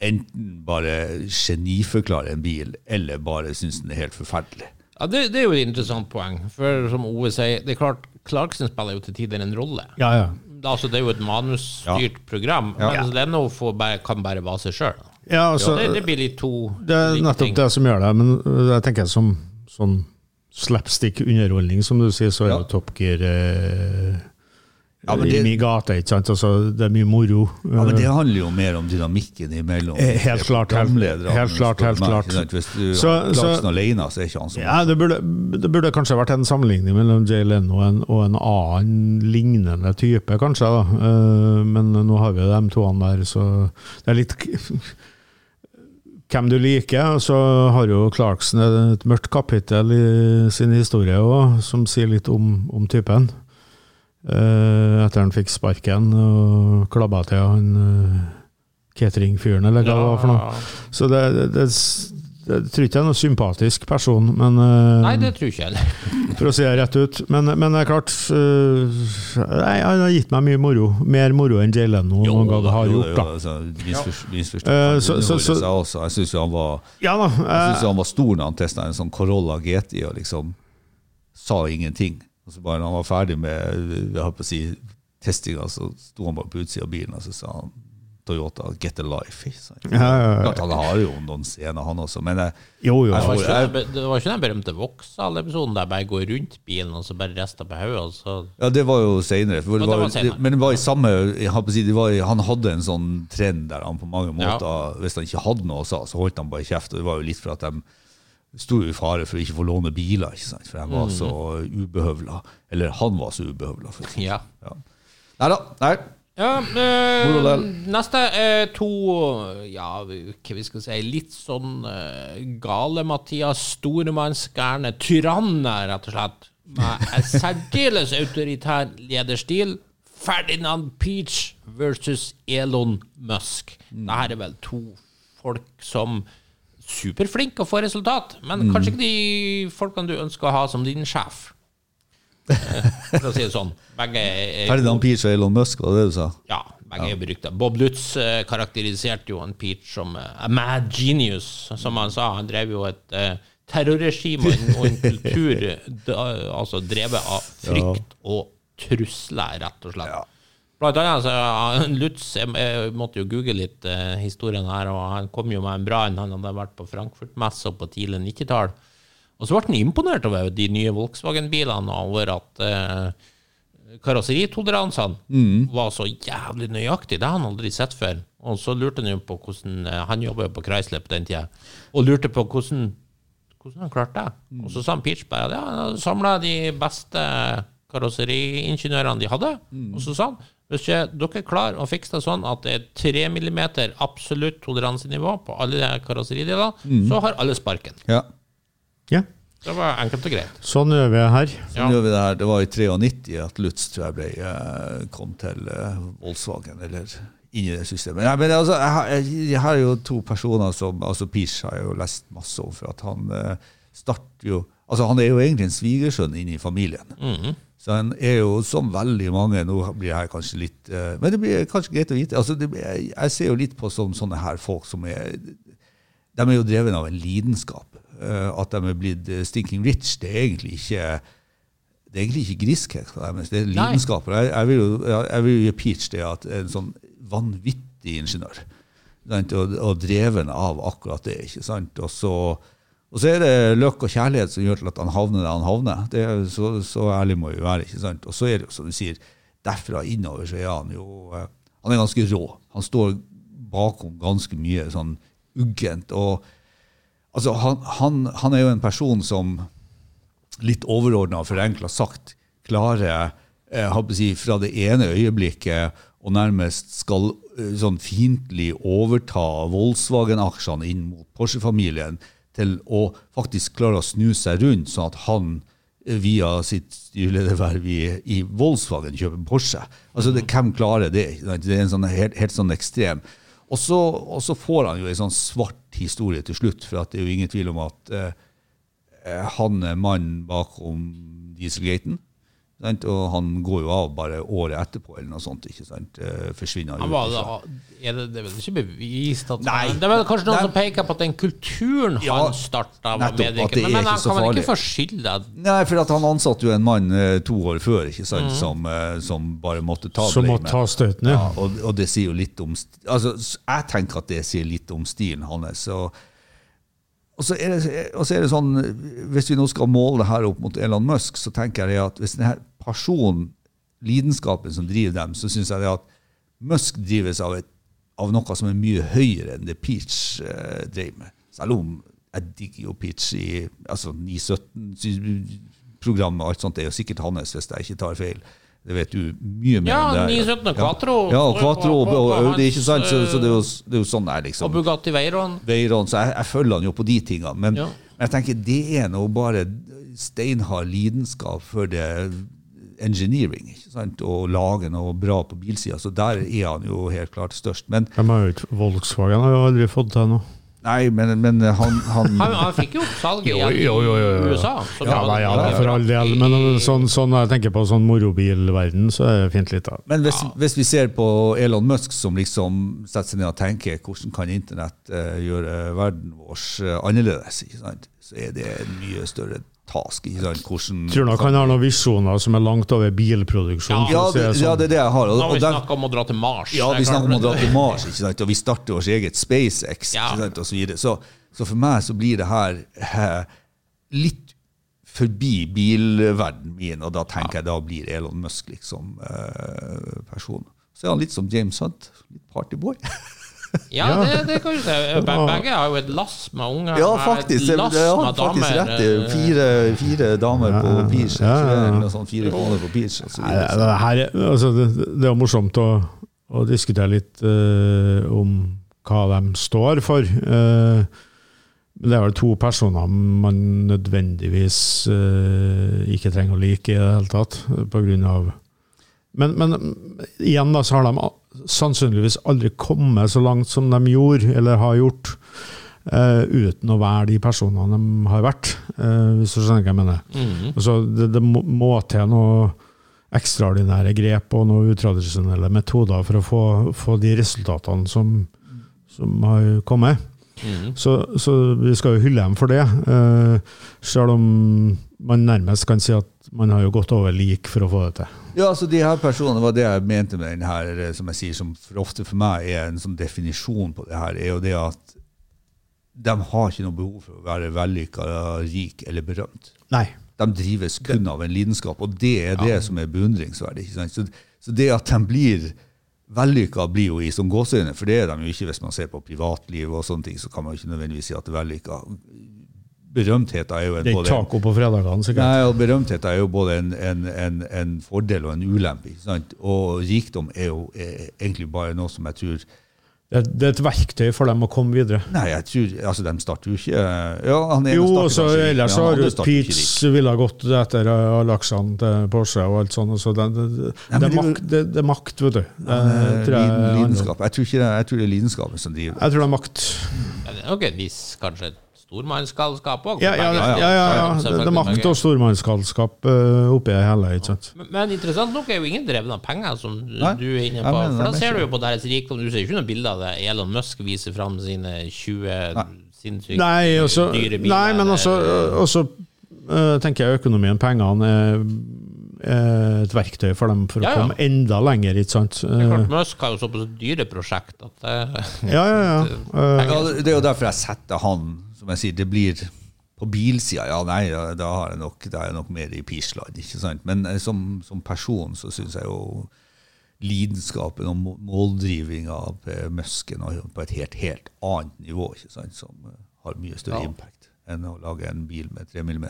enten bare geniforklare en bil, eller bare syns den er helt forferdelig. Ja, det, det er jo et interessant poeng, for som Ove sier, det er klart Clarkson spiller jo til tider en rolle. Ja, ja. Altså, det er jo et manusstyrt program, Ja. mens Leno får bare, kan bare være seg sjøl. ja altså, det, det blir litt to Det er nettopp ting. det som gjør det, men jeg tenker som sånn slapstick-underholdning, som du sier, så er Ja. jo Top Gear eh, Ja, men i det- min gate, ikke sant? Altså, det er mye moro. Ja, men Det handler jo mer om dynamikken imellom Eh, helt klart, helt- helt klart, helt klart. Hvis du Så- Clarkson alene, så er ikke han så Ja, det burde, det burde kanskje vært en sammenligning mellom Jay Leno og en, og en annen lignende type, kanskje. da. Eh, Men nå har vi de to der, så det er litt hvem du liker. Så har jo Clarkson et mørkt kapittel i sin historie òg, som sier litt om, om typen. Eh, Etter han fikk sparken og klabba til han uh, cateringfyren, eller hva det var for noe. Så det, det, det, det tror ikke jeg er noen sympatisk person, men eh, Nei, det tror ikke jeg heller. for å si det rett ut. Men, men det er klart eh, nei, Han har gitt meg mye moro. Mer moro enn Jay Leno Jo, noen gang har Jo, gjort. jo, altså, misforstått. Han så- så- så- Jeg syns han var Ja da. Jeg synes eh, han var stor når han testa en sånn Corolla GT og liksom sa ingenting. Og så bare når han var ferdig med jeg holdt på å si, testinga, så sto han bare på utsida av bilen og så sa han Toyota Get a Life. Ja, ja, ja. Han har jo noen scener, han også, men jeg, jo, jo. Det var, Jeg- ikke, det var ikke den berømte Vauxhall-episoden der jeg bare går rundt bilen og så bare rister på hodet, så Ja, det var jo var men det var i samme jeg si, det var, Han hadde en sånn trend der han på mange Ja. måter Hvis han ikke hadde noe å sa, så holdt han bare kjeft. Og det var jo litt for at de sto i fare for å ikke få låne biler, ikke sant? for jeg var så ubehøvla. Eller han var så ubehøvla. for. Ja. Ja. Nei da. Nei. Ja, øh, neste er to Ja, hva vi skal si Litt sånn uh, gale Mathias Stormannsgærne tyranner, rett og slett. Med en særdeles autoritær lederstil. Ferdinand Peach versus Elon Musk. Dette er vel to folk som superflinke å få resultat, men kanskje ikke de folkene du ønsker å ha som din sjef. Eh, For å si det sånn. Begge er Ferdinand Peach og Elon Musk, var det du sa? ja, begge er berykta. Bob Lutz eh, karakteriserte jo en Peach som eh, a mad genius, som han sa. Han drev jo et terrorregime og en, kultur altså drevet av frykt og trusler, rett og slett. Blant annet, så, Lutz jeg, jeg måtte jo google litt eh, historien her, og han kom jo med en bra en. Han hadde vært på Frankfurt-messa på tidlig 90-tall. Og så ble han imponert over de nye Volkswagen-bilene, og over at eh, karosseritoleransene var så jævlig nøyaktig. Det har han aldri sett før. Og så lurte han jo på hvordan eh, Han jobba jo på Chrysler på den tida, og lurte på hvordan, hvordan han klarte det. Og så sa han Pitchberg at ja, han samla de beste karosseriingeniørene de hadde. Og så sa han hvis ikke dere klarer å fikse det sånn at det er 3 millimeter absolutt toleransenivå på alle de karosseridelene, så har alle sparken. Ja. Ja, Det var enkelt og greit. sånn gjør vi det her. Sånn Ja. gjør vi det her. Det var i 93 at Lutz tror jeg ble, eh, kom til eh, Volkswagen, eller inn i det systemet. Nei, men altså, jeg, har, jeg, jeg har jo to personer som altså Pish har jeg jo lest masse om, for at han eh, starter jo Altså Han er jo egentlig en svigersønn inn i familien. Så en er jo som veldig mange Nå blir her kanskje litt eh, Men det blir kanskje greit å vite. Altså, det, blir- jeg, jeg ser jo litt på som sånne her folk som er De er jo dreven av en lidenskap. Eh, at de er blitt stinking rich, det er egentlig ikke det er egentlig ikke griskhet, det er Nei. lidenskap. Jeg, jeg, vil jo, jeg jeg vil jo gi Peach det at en sånn vanvittig ingeniør. Og, og dreven av akkurat det. ikke sant? Og så, og så er det løkk og kjærlighet som gjør til at han havner der han havner. Det er, så, så ærlig må vi være. ikke sant? Og så er det jo, som du sier, derfra innover så er han jo eh, Han er ganske rå. Han står bakom ganske mye sånn uggent. og altså han, han, han er jo en person som litt overordna og forenkla sagt klarer eh, jeg å si, fra det ene øyeblikket og nærmest skal eh, sånn fiendtlig overta Volkswagen-aksjene inn mot Porsche-familien, til å faktisk klare å snu seg rundt, sånn at han via sitt styrelederverv i, i Volkswagen kjøper Porsche. Altså, det, Hvem klarer det? Det er en sånn, helt, helt sånn ekstrem. Og så, og så får han jo en sånn svart historie til slutt, for det er jo ingen tvil om at eh, han er mannen bakom Dieselgaten. Sant? Og han går jo av bare året etterpå, eller noe sånt. ikke sant? Eh, forsvinner Han ut var, ifra. er det, det er vel ikke bevist at Nei. Det er vel kanskje noen Nei. som peker på at den kulturen Ja, han starta, var det medvirkende. Men ikke han kan vel ikke få skylda Nei, for at han ansatte jo en mann eh, to år før ikke sant? Mm. Som, eh, som bare måtte ta Som blamet. ta støtene. ja. Ja, og, og det sier jo litt om altså, Jeg tenker at det sier litt om stilen hans. Og, og, så det, og så er det sånn Hvis vi nå skal måle det her opp mot Elon Musk, så tenker jeg at hvis denne personen, lidenskapen som driver dem, så syns jeg at Musk drives av, et, av noe som er mye høyere enn det Peach eh, drev med. Selv om jeg digger jo Peach i altså 917-programmet og alt sånt. Det er jo sikkert hans, hvis jeg ikke tar feil. Det vet du mye mer Ja, om det. 917 Quattro. Ja, og Quattro og, og, og Audi, ikke sant? Så, så det, er jo, det er jo sånn det er, liksom. Og. Bugatti Veyron. Veyron, så jeg, jeg følger han jo på de tingene. Men, Ja. jeg tenker det er nå bare steinhard lidenskap for det engineering. ikke sant? Og lage noe bra på bilsida. Så der er han jo helt klart størst. Men ikke, Volkswagen har jo aldri fått til noe. Nei, men, men han, han Han, han fikk jo oppsalg i jo, jo, jo, jo. USA. Ja, da, ja, da, for all del. Men sånn, sånn jeg tenker på sånn morobilverden, så er det fint litt. da. Men hvis, hvis vi ser på Elon Musk som liksom setter seg ned og tenker hvordan kan internett uh, gjøre verden vår eh, annerledes, ikke sant? så er det en mye større task. Ikke sant? Hvordan, Tror nok han har noen visjoner som er langt over bilproduksjon. ja, det, ja, sånn. det er det jeg har. Og, Nå har vi snakka om å dra til Mars. ja, vi snakker om å dra til Mars, ikke sant? og vi starter vårt eget SpaceX. Ja. Ikke sant? Og så, videre. så, så for meg så blir det her eh, litt forbi bilverdenen min, og da tenker jeg da blir Elon Musk liksom eh, person. Så er han litt som James Hunt. Litt partyboy. Ja, det, det kan du si. Be- Begge har jo et lass med unger. Ja, faktisk. Et Det, er har faktisk rett i. eh, Fire, fire damer på beach. sånt, fire på det, her, er- altså, det, det er jo morsomt å, å diskutere litt uh, om hva de står for. Uh, det er vel to personer man nødvendigvis uh, ikke trenger å like i det hele tatt, av men, men igjen da, så har de sannsynligvis aldri kommet så langt som de gjorde, eller har gjort, eh, uten å være de personene de har vært, eh, hvis du skjønner hva jeg mener. Mm. Altså, det, det må, til noe ekstraordinære grep og noen utradisjonelle metoder for å få, få de resultatene som, som har kommet. Så, så vi skal jo hylle dem for det, eh, selv om man nærmest kan si at man har jo gått over lik for å få det til. Ja, altså de her personene, var det jeg mente med den her, eh, som jeg sier, som for ofte for meg er en sånn definisjon på det her, er jo det at de har ikke noe behov for å være vellykka, rik eller berømt. Nei. De drives kun av en lidenskap, og det er det som er beundringsverdig. Ikke sant? Så, så det at de blir vellykka, blir jo i som gåseøyne, for det er de jo ikke hvis man ser på privatliv og sånne ting, så kan man jo ikke nødvendigvis si at det er vellykka. Berømthet er jo en Det er ikke taco på fredagene, sikkert. Nei, og Berømthet er jo både en, en, en, en fordel og en ulempe. ikke sant? Og rikdom er jo er egentlig bare noe som jeg tror Det, er- det er et verktøy for dem å komme videre. Nei, jeg tror, altså de starter jo ikke Ja, han ene Jo, også, kanskje ellers så har rik. ville ha gått etter uh, laksene til Porsche og alt sånt. Så det, det, Nei, det, er makt, det, det er makt, vet du. Det, Eh, tror jeg, lidenskap. Jeg tror, ikke det, jeg tror det er lidenskapen som driver jeg tror det er makt. Ja, Det er nok en viss, kanskje stormannsgalskap òg. Ja, ja, ja, ja, ja, Det, er makt og stormannsgalskap uh, oppi det hele. ikke sant? Men, men interessant nok er jo ingen drevet av penger, som Nei, du er inne på. mener- For da ser du jo på deres rikdom. Du ser ikke noe bilde av det. Elon Musk viser fram sine 20 sinnssykt dyre biler. nei men også, uh, tenker jeg økonomien, pengene, er, er et verktøy for dem for Ja, å komme enda lenger. ikke sant? Klart, Musk har jo såpass dyre prosjekt at det, ja, ja, ja. Uh, Ja, det det er jo derfor jeg setter han, som jeg sier, det blir på bilsida, ja nei, da, har jeg nok, er jeg nok mer i Pisland, ikke sant? Men eh, som, som person så syns jeg jo lidenskapen og må- måldrivinga av eh, Musken på et helt, helt annet nivå, ikke sant? Som eh, har mye større Ja. impact enn å lage en bil med 3 mm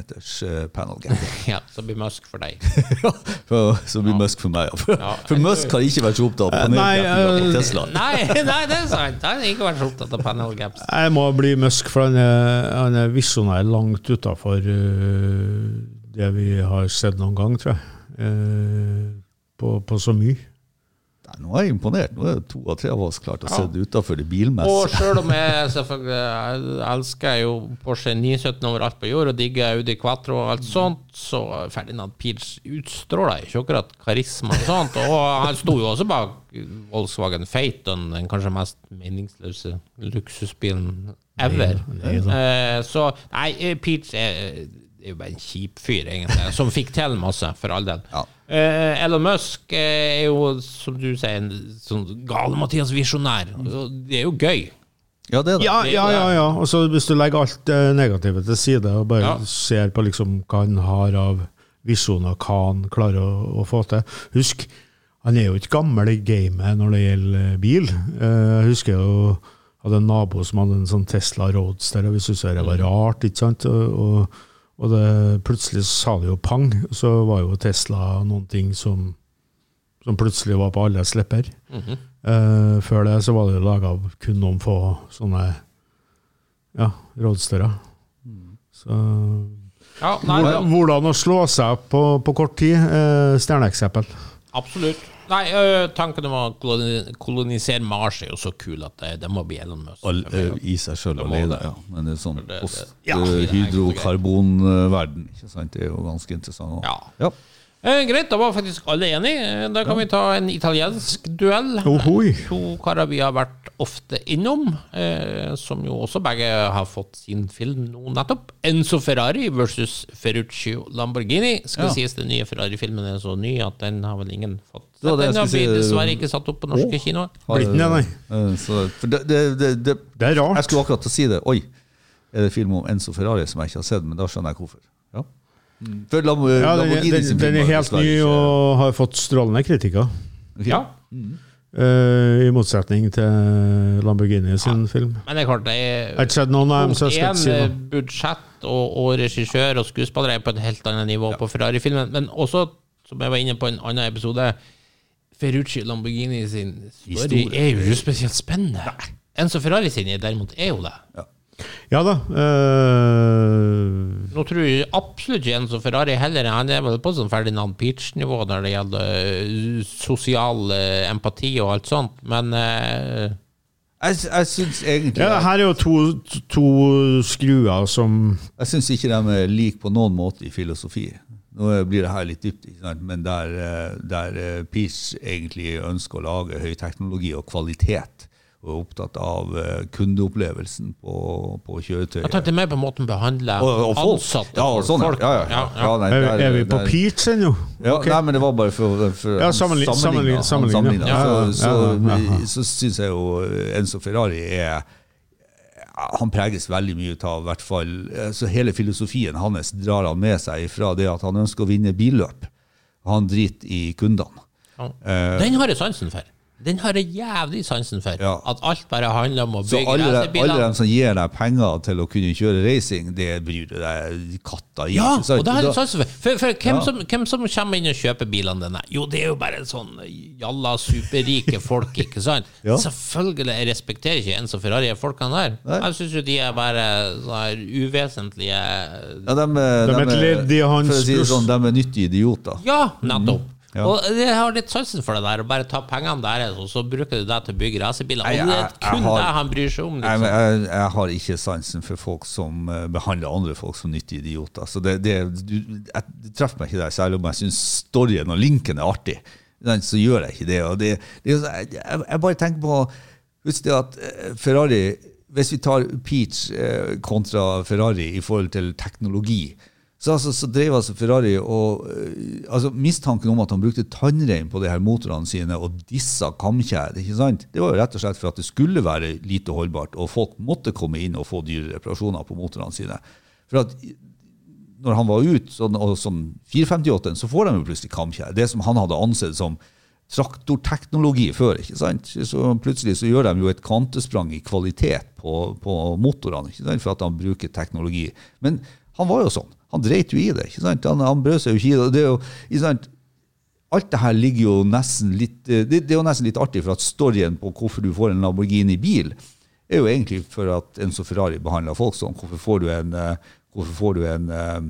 panel gap. ja, så blir Musk for deg. Ja, så blir Musk for meg. For, Ja. for Musk har ikke vært så opptatt av Nei, gap på eh, Tesla. Nei, nei, det er sant. Han har ikke vært så opptatt av panel gaps. Jeg må bli Musk, for han er, han er visjonær langt utafor det vi har sett noen gang, tror jeg. Uh, på, på så mye. Nei, nå er jeg imponert. Nå er to av tre av oss klart å Ja. se det utafor det bilmessige. Og sjøl om jeg selvfølgelig jeg elsker jo Porsche 917 overalt på jord og digger Audi Quattro og alt sånt, så Ferdinand Pils utstråler ikke akkurat karisma og sånt. Og han sto jo også bak Volkswagen Phaeton, den kanskje mest meningsløse luksusbilen ever. Nei, nei Eh, så nei, Pils er, er jo bare en kjip fyr, egentlig, som fikk til masse, for all del. Ja. Eh, Elon Musk eh, er jo, som du sier, en sånn gale-Mathias visjonær. Det er jo gøy. Ja, det er det. Ja, ja, ja. ja. Og så hvis du legger alt det negative til side og bare Ja. ser på liksom hva han har av visjoner, hva han klarer å, å få til Husk, han er jo ikke gammel i gamet når det gjelder bil. Eh, Jeg husker jo hadde en nabo som hadde en sånn Tesla Roadster, og vi syntes det var rart. ikke sant? Og, og, og det, plutselig sa det jo pang, så var jo Tesla noen ting som, som plutselig var på alles lepper. Eh, før det så var det jo laga kun noen få sånne ja, roadsterer. Så Ja, nei, hvordan, hvordan å slå seg opp på, på kort tid? Uh, stjerneeksempel. absolutt. Nei, øh, tanken om å kolonisere Mars er jo så kul at det, det må bli Elon Musk. Eh, I seg sjøl alene, ja. Men det er sånn det- det- post- Ja. eh, hydrokarbonverden, ikke sant. Det er jo ganske interessant. også. Ja. Ja. Eh, greit, da var faktisk alle enige. Eh, Da kan vi ta en italiensk duell. Ohoi. To karer vi har vært ofte innom, eh, som jo også begge har fått sin film nå nettopp. Enzo Ferrari versus Ferruccio Lamborghini. Skal Ja. sies den nye Ferrari-filmen er så ny at den har vel ingen fått Det det Den har vi dessverre ikke satt opp på norske kinoer. Har- Blitt den, nei. eh, Så, for det, det, det, det, Det er jeg skulle akkurat til å si det. Oi, er det film om Enzo Ferrari som jeg ikke har sett? Men da skjønner jeg hvorfor. Ja. For Lam Ja, den, den, den er helt ny og har fått strålende kritikker. Ja. Uh, I motsetning til Lamborghini sin film. Men det er klart, det er ikke sett noen av dem, så jeg skal ikke si en noe. budsjett og, og regissør og skuespillere er på et helt annet nivå på Ferrari-filmen. Men også, som jeg var inne på i en annen episode, Ferrucci Lamborghini sin story Historie. er jo ikke spesielt spennende. Enzo Ferrari sin er derimot er jo det. Ja da. Uh... Nå tror jeg absolutt ikke Enzo Ferrari heller. Han er vel på sånn Ferdinand Peach-nivå når det gjelder eh, sosial eh, empati og alt sånt, men uh... Jeg, jeg syns egentlig ja, her er jo to, to skruer som Jeg syns ikke de er like på noen måte i filosofi. Nå blir det her litt dypt, men der, der Peach egentlig ønsker å lage høyteknologi og kvalitet, og er opptatt av eh, kundeopplevelsen på, på kjøretøyet. Jeg tenkte mer på måten behandler Og, og folk. ansatte Ja, og sånn, folk. Ja, ja, ja. ja, nei, Er, der- er vi på Peach ennå? Ja, okay. nei, men det var bare for, for Ja, sammenlign- sammenlignet. ja. Så, så, Ja, ja, ja. så syns jeg jo Enzo Ferrari er han preges veldig mye av hvert fall, så hele filosofien hans drar han med seg fra det at han ønsker å vinne billøp. Han driter i kundene. Ja. Eh, Den har jeg sansen for. Den har jeg jævlig sansen for. Ja. At alt bare handler om å Så bygge alle, alle de dem som gir deg penger til å kunne kjøre racing, det bryr du deg katta i. Ja, og det har jeg sansen for. For, for hvem, Ja. som, hvem som kommer inn og kjøper bilene dine? Jo, det er jo bare sånn jalla superrike folk, ikke sant? Ja. Selvfølgelig, jeg respekterer ikke Enzo Ferrari-folkene der. Nei. Jeg syns jo de er bare sånn uvesentlige Ja, de, er- De er et ledd i hans For å si det plus. sånn, de er nyttige idioter. Ja, nettopp. Ja. Og jeg har litt sansen for det der, å bare ta pengene der, og så bruker du det til å bygge racerbiler. Og det er kun jeg har- det han bryr seg om. Liksom. jeg, jeg har ikke sansen for folk som eh, behandler andre folk som nyttige idioter. Så det, det, du, jeg, treffer meg ikke der, særlig om jeg syns storyen og linken er artig. Så gjør jeg ikke det. Det, det jeg, jeg, jeg bare tenker på Husk det at eh, Ferrari Hvis vi tar Peach eh, kontra Ferrari i forhold til teknologi, så, altså, så drev altså Ferrari og eh, altså Mistanken om at han brukte tannrein på de her motorene sine og dissa kamkjær, ikke sant? det var jo rett og slett for at det skulle være lite holdbart, og folk måtte komme inn og få dyre reparasjoner på motorene sine. For at når han var ute, sånn, og som 458, så får de jo plutselig kamkjær. Det som han hadde ansett som traktorteknologi før. ikke sant? Så plutselig så gjør de jo et kvantesprang i kvalitet på, på motorene ikke sant? for at han bruker teknologi. Men han var jo sånn. Han dreit jo i det. ikke sant? Han, han brød seg jo ikke i det. det er jo, ikke sant? Alt det her ligger jo nesten litt eh, det, det er jo nesten litt artig, for at storyen på hvorfor du får en Lamborghini-bil, er jo egentlig for at Enzo Ferrari behandler folk sånn. Hvorfor får du en, eh, hvorfor får du en eh,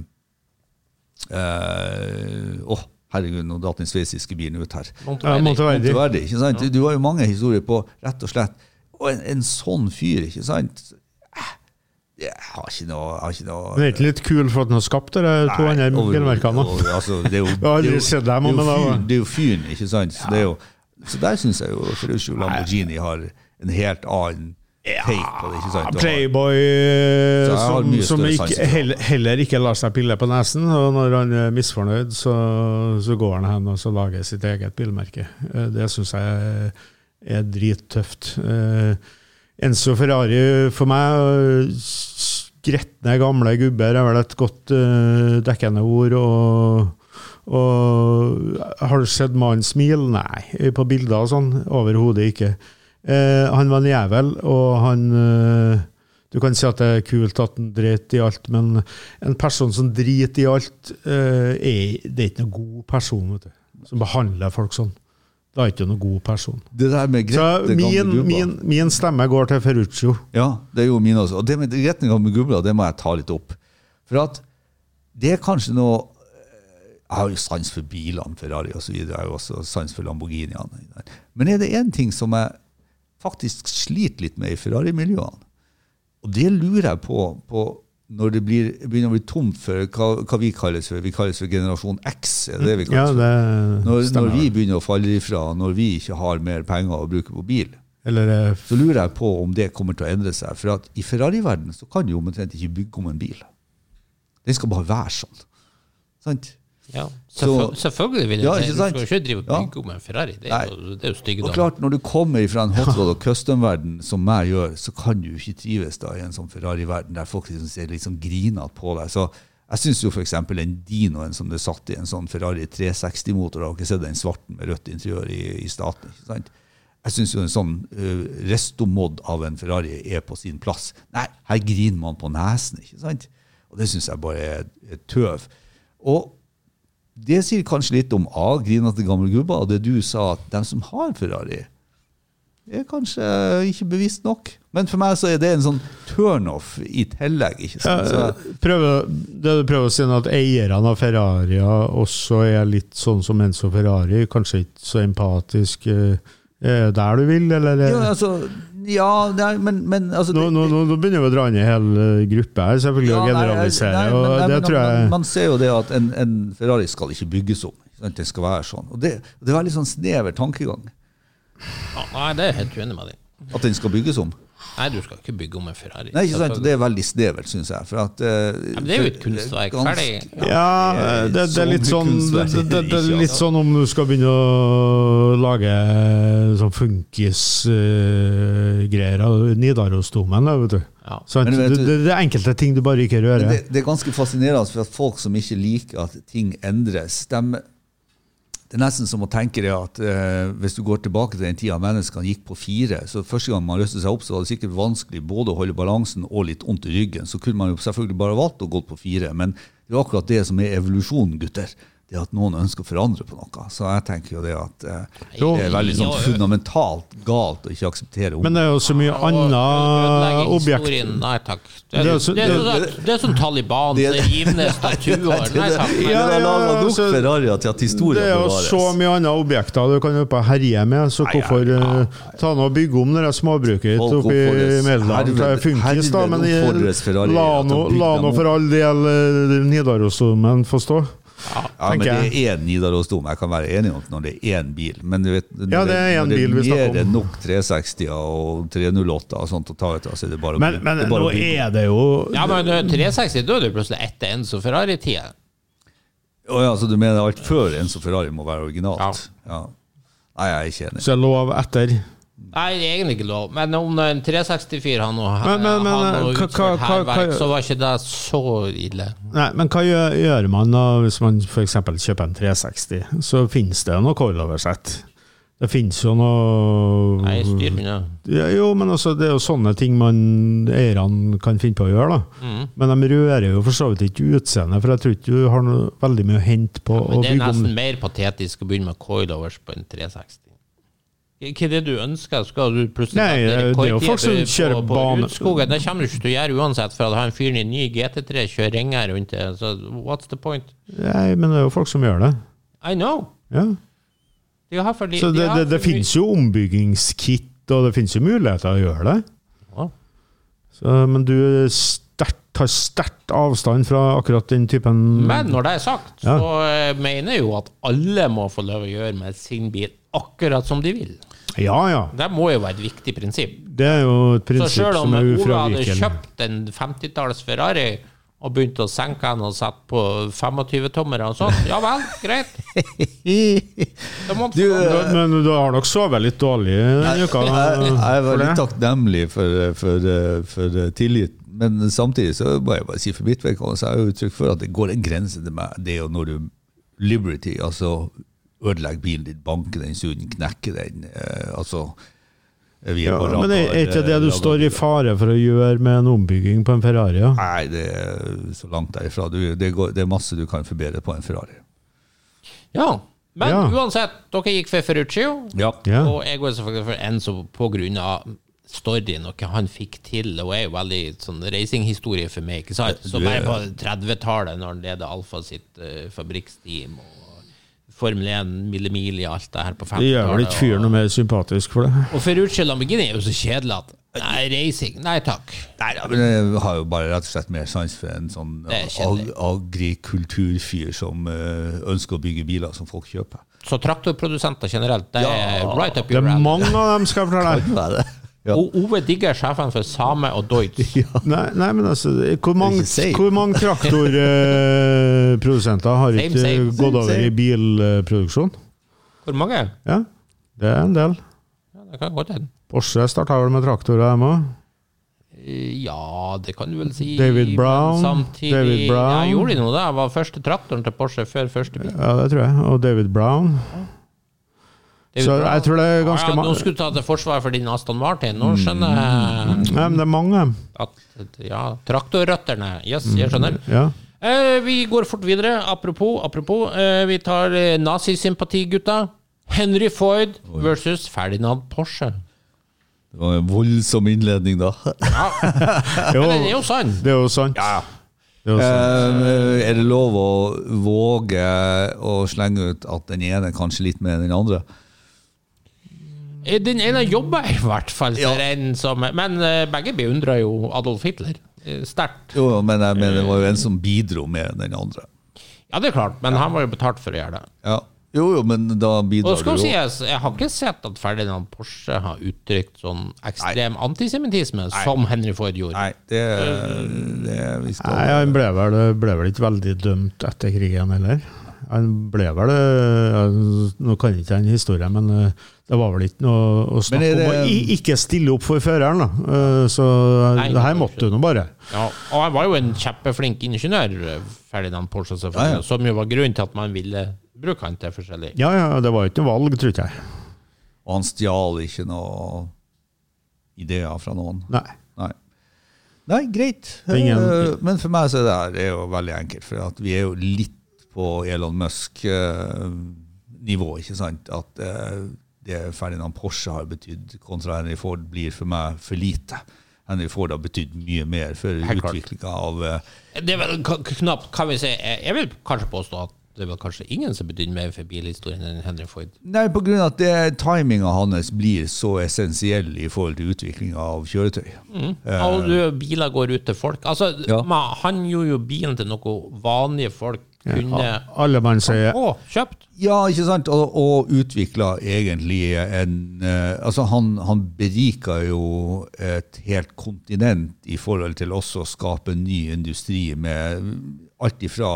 eh, Åh, herregud, nå datt den sveitsiske bilen ut her. Monteverdi. Monteverdi. Monteverdi, ikke sant? Du har jo mange historier på rett og slett Og en, en sånn fyr, ikke sant? Jeg har ikke noe, har ikke noe Det er ikke litt kul for at han har skapt de to andre bilmerkene? Altså, det er jo, aldri det er jo- sett det er jo fyren- Det er jo fyren, ikke sant? Så, det er jo, så der syns jeg jo Ferruccio Lamborghini har en helt annen take på det. ikke sant? Playboy som, som ikke, det. heller, ikke lar seg pille på nesen. Og når han er misfornøyd, så, så går han hen og så lager sitt eget bilmerke. Eh, Det syns jeg er- drittøft. Eh, Enzo Ferrari for meg Gretne, gamle gubber er vel et godt uh, dekkende ord. og og Har du sett mannen smile? Nei. På bilder og sånn? Overhodet ikke. Uh, han var en jævel, og han uh, Du kan si at det er kult at han driter i alt, men en person som driter i alt, er, det er ikke noen god person, vet du. Som behandler folk sånn. Da er ikke noen god person. Det der med Så gretne gamle min, min, min stemme går til Ferruccio. Ja, det er jo min også. Og det med gretne gamle gubber, det må jeg ta litt opp. For at det er kanskje noe Jeg har jo sans for bilene, Ferrari osv. Jeg har jo også sans for Lamborghiniene. Men er det én ting som jeg faktisk sliter litt med i Ferrari-miljøene, og det lurer jeg på, på når det blir, begynner å bli tomt for hva, hva vi kalles for. Vi kalles for generasjon X. er det vi kalles for? det Når, når vi begynner å falle ifra, når vi ikke har mer penger å bruke på bil, Eller eh, så lurer jeg på om det kommer til å endre seg. For at i Ferrari-verdenen så kan du omtrent ikke bygge om en bil. Den skal bare være sånn. Sant? Ja, Så- selvfølgelig vil jeg Ja, det. Du skal ikke drive og bygge om en Ferrari. Det er jo, det er jo Og damer. klart, når du kommer fra en hotrod og custom-verden som jeg gjør, så kan du ikke trives da i en sånn Ferrari-verden der folk liksom ser liksom griner på deg. Så jeg syns jo f.eks. den Dinoen som det satt i en sånn Ferrari 360-motor, har dere sett den svarten med rødt interiør i, i staten? ikke sant? Jeg syns jo en sånn uh, restomod av en Ferrari er på sin plass. Nei, her griner man på nesen, ikke sant? Og det syns jeg bare er, er tøv. Og det sier kanskje litt om A, grinete gamle gubber, og det du sa, at de som har Ferrari, er kanskje ikke bevisst nok. Men for meg så er det en sånn turnoff i tillegg. ikke sant? Så, prøver, det du prøver å si, at eierne av Ferrarier også er litt sånn som Enzo Ferrari, kanskje ikke så empatisk. eh, Er det der du vil, eller? ja, altså, Ja, nei, men, men altså Nå, nå, nå, nå begynner vi å dra inn en hel eh, gruppe her, selvfølgelig, Ja, og generalisere. nei, og nei, det men tror jeg man, man ser jo det at en, en Ferrari skal ikke bygges om. sant? Den skal være sånn. Og det, det er veldig sånn snever tankegang. Ja, nei, det er jeg helt uenig med deg. At den skal bygges om. Nei, du skal ikke bygge om en Ferrari. Nei, ikke sant? Og det er veldig snevert, syns jeg. For at, eh, Ja, men det er jo et kunstverk. Ferdig. Ja, det, det, så er litt sånn, det, det, det, det er litt altså. sånn om du skal begynne å lage sånn funkisgreier uh, av Nidarosdomen, da, vet du. Ja. Men vet det, du- det, det er enkelte ting du bare ikke rører. det, det er ganske fascinerende for at folk som ikke liker at ting endres, de, det er nesten som å tenke det at eh, hvis du går tilbake til den tida menneskene gikk på fire, så første gang man løste seg opp, så var det sikkert vanskelig både å holde balansen og litt vondt i ryggen. Så kunne man jo selvfølgelig bare valgt å gå på fire, men det er akkurat det som er evolusjonen, gutter. Det at noen ønsker å forandre på noe. Så jeg tenker jo det at eh, det er veldig sånn fundamentalt galt å ikke akseptere Men det er jo så mye annet objekt. Nei takk. Det er, Det er det er, det- som Taliban, Det- det rivende statuer. Nei takk. Ja, er altså, Det er jo så mye andre objekter du kan jo herje med, så hvorfor eh, ta nå og bygge om det småbruket oppe i funkis, da, men Ferrari la nå for all del eh, Nidarosdomen få stå. Ja, men tenker det er én Nidarosdom. Jeg kan være enig om når det er én bil. Men du vet, når Ja, det er når bil det er mer enn nok 360 og 308 og sånt å ta ut av, så er det bare å Men, men det er bare nå er det jo Ja, men eh, 360, da er det plutselig etter Enzo Ferrari-tida. Å ja, så du mener alt før Enzo Ferrari må være originalt? Ja. Nei, jeg er ikke enig. Så er lov etter. Nei, det er egentlig ikke lov. Men om en 364 har noe, Men- men- men, har noe utført hærverk, så var ikke det så ille. Nei, men hva gjør, gjør man da hvis man f.eks. kjøper en 360? Så finnes det noe coiloversett. Det finnes jo noe Nei, styr unna. Ja, jo, men altså, det er jo sånne ting man eierne kan finne på å gjøre. da. Mm. Men de rører jo for så vidt ikke utseendet, for jeg tror ikke du har noe, veldig mye å hente på ja, Men det er bygge om nesten mer patetisk å begynne med coilovers på en 360. Hva er det du ønsker? Skal du plutselig Nei, det er jo folk som kjører på, på bane- Utskogen. Det kommer du ikke til å gjøre uansett, for at han fyren i ny GT3 kjører ringer rundt det. Så what's the point? Nei, men det er jo folk som gjør det. I know. Ja. De har for, de, Så de det, har det, det finnes jo ombyggingskit, og det finnes jo muligheter å gjøre det. Ja. Så, men du stert, tar sterkt avstand fra akkurat den typen Men når det er sagt, Ja. så eh, mener jeg jo at alle må få lov å gjøre med sin bil akkurat som de vil. Ja, ja. Det må jo være et viktig prinsipp. Det er jo et prinsipp som er ufravikelig. Så selv om Ola hadde kjøpt en 50-talls Ferrari og begynt å senke den og sette på 25-tommere og sånn, ja vel, greit. Du, Men du har nok sovet litt dårlig denne uka? Jeg, jeg for veldig takknemlig for, for, for tillit. Men samtidig så må jeg bare si for mitt vedkommende så har jeg uttrykk for at det går en grense til meg. Det er jo når du Liberty, altså ødelegger bilen din, banke den sund, knekke den. Eh, altså vi er Ja, på men er er ikke det du eh, står i fare for å gjøre med en ombygging på en Ferrari? Ja? Nei, det er så langt derifra. Du, det, går, det er masse du kan forbedre på en Ferrari. Ja. Men Ja. uansett, dere gikk for Ferruccio, Ja. Ja. og jeg går selvfølgelig for Enzo på grunn av storyen og hva han fikk til, og er jo veldig sånn racinghistorie for meg, ikke sant? Så bare på 30-tallet, når han leder Alfa sitt uh, fabrikksteam, og Formel 1, Mille Mil i alt det her på Det gjør vel 50-tallet. ikke fyren noe mer sympatisk for det? Og, Ferruccio Lamborghini er jo så kjedelig at Nei, racing, nei takk. Nei, ja, men jeg har jo bare rett og slett mer sans for en sånn ag agrikulturfyr som uh, ønsker å bygge biler som folk kjøper. Så traktorprodusenter generelt, det er Ja. right up Det er mange av dem, skal jeg fortelle deg. Ja. O- Ove Digger, sjefen for Same og Deutz. Nei, nei, men altså, hvor mange, hvor mange traktorprodusenter har Same, ikke same, gått same, over i bilproduksjon? Hvor mange? Ja, det er en del. Ja, det kan godt hende. Porsche starta vel med traktorer, dem òg. Eh, Ja, det kan du vel si. David Brown, Samtidig, David Brown. Ja, gjorde de noe da? Var første traktoren til Porsche før første bil. Ja, det tror jeg. Og David Brown. David Så jeg tror det er ganske ja, ma- Nå skulle du ta til forsvar for din Aston Martin. Nå skjønner jeg Nei, men det er mange. at Ja, traktorrøtterne. Yes, jeg skjønner. Ja. Eh, vi går fort videre. Apropos, apropos. Eh, vi tar eh, nazisympatigutta. Henry Foyd versus Ferdinand Porsche. Det var en voldsom innledning, da. ja. Men den er jo sann. det er jo sant. Det er jo sant. Eh, er det lov å våge å slenge ut at den ene kanskje litt mer enn den andre? Eh, Den ene jobba i hvert fall for Ja. en som Men eh, begge beundra jo Adolf Hitler. eh, Sterkt. Jo, jo, men jeg mener det var jo en som bidro med den andre. Ja, det er klart, men han var jo betalt for å gjøre det. Ja. Jo, jo, men da bidrar du jo sies, jeg har ikke sett at Ferdinand Porsche har uttrykt sånn ekstrem antisemittisme som Henry Ford gjorde. Nei, det, det vi skal Nei, Han ble vel, ble vel ikke veldig dømt etter krigen heller. Han ble vel Nå kan jeg ikke den historien, men eh, det var vel ikke noe å snakke det- om å ikke stille opp for føreren. da. Eh, Så Nei, det her måtte du nå bare. Ja, og han var jo en kjempeflink ingeniør, Ferdinand Porsche, selvfølgelig, Ja, ja. som jo var grunnen til at man ville bruke han til forskjellig. Ja, ja, det var jo ikke noe valg, tror jeg. Og han stjal ikke noe ideer fra noen. Nei. Nei. Nei, greit. Ingen- Eh, Men for meg så er det her er jo veldig enkelt. For at vi er jo litt på Elon Musk-nivå, ikke sant? At eh, det Ferdinand Porsche har betydd kontra Henry Ford, blir for meg for lite. Henry Ford har betydd mye mer for utviklinga av eh, Det er vel knapt, kan vi si, jeg vil kanskje påstå at det er vel kanskje ingen som betydde mer for bilhistorien enn Henry Ford. Nei, på grunn av at det- timinga hans blir så essensiell i forhold til utviklinga av kjøretøy. Og du, biler går ut til folk. Altså, Ja. man, Han gjorde jo bilen til noe vanlige folk kunne Alle man sier å, kjøpt. Ja, ikke sant? Og, og utvikla egentlig en eh, Altså, han, han berika jo et helt kontinent i forhold til også å skape ny industri med alt ifra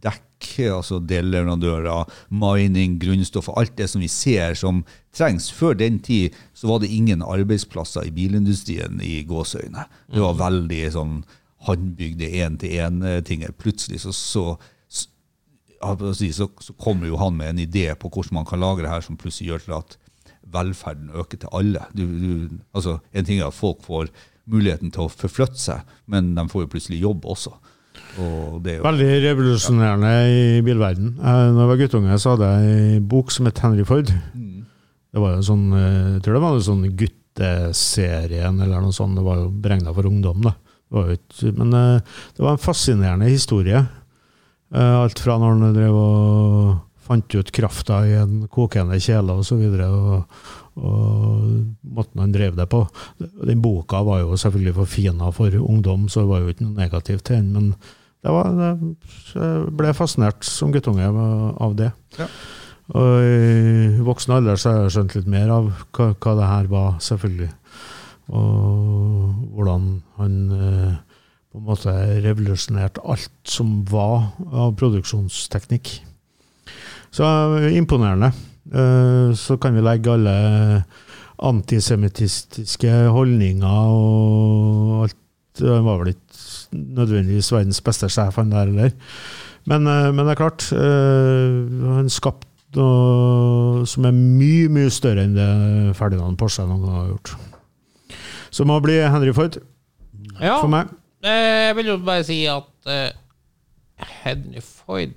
dekk, altså delleverandører, mining, grunnstoff, alt det som vi ser som trengs. Før den tid så var det ingen arbeidsplasser i bilindustrien i gåseøyne. Det var veldig sånn håndbygde én-til-én-ting. Plutselig så, så så, så kommer jo han med en idé på hvordan man kan lage det her som plutselig gjør til at velferden øker til alle. Du, du, altså, en ting er at folk får muligheten til å forflytte seg, men de får jo plutselig jobb også. Og det er jo, Veldig revolusjonerende i bilverden. Eh, Når jeg var guttunge, så hadde jeg en bok som het Henry Ford. Det var en sånn, eh, jeg tror det var en sånn gutteserien eller noe sånt. Det var jo beregna for ungdom, da. Ikke, men eh, det var en fascinerende historie. Eh, Alt fra når han drev og fant ut krafta i en kokende kjele og så videre, og, og måten han drev det på. Den boka var jo selvfølgelig forfina for ungdom, så det var jo ikke noe negativt til den. men det var, det, ble fascinert som guttunge av det. Ja. Og i voksen alder så har jeg skjønt litt mer av hva, hva det her var, selvfølgelig. Og hvordan han eh, på en måte revolusjonerte alt som var av produksjonsteknikk. Så eh, imponerende. Eh, Så kan vi legge alle antisemittistiske holdninger og alt. Han var vel ikke nødvendigvis verdens beste sjef, han der heller. Men, men det er klart, han skapte noe som er mye, mye større enn det Ferdinand Porsche noen gang har gjort. Så må bli Henry Ford Ja, for meg. eh, jeg vil jo bare si at uh, Henry Ford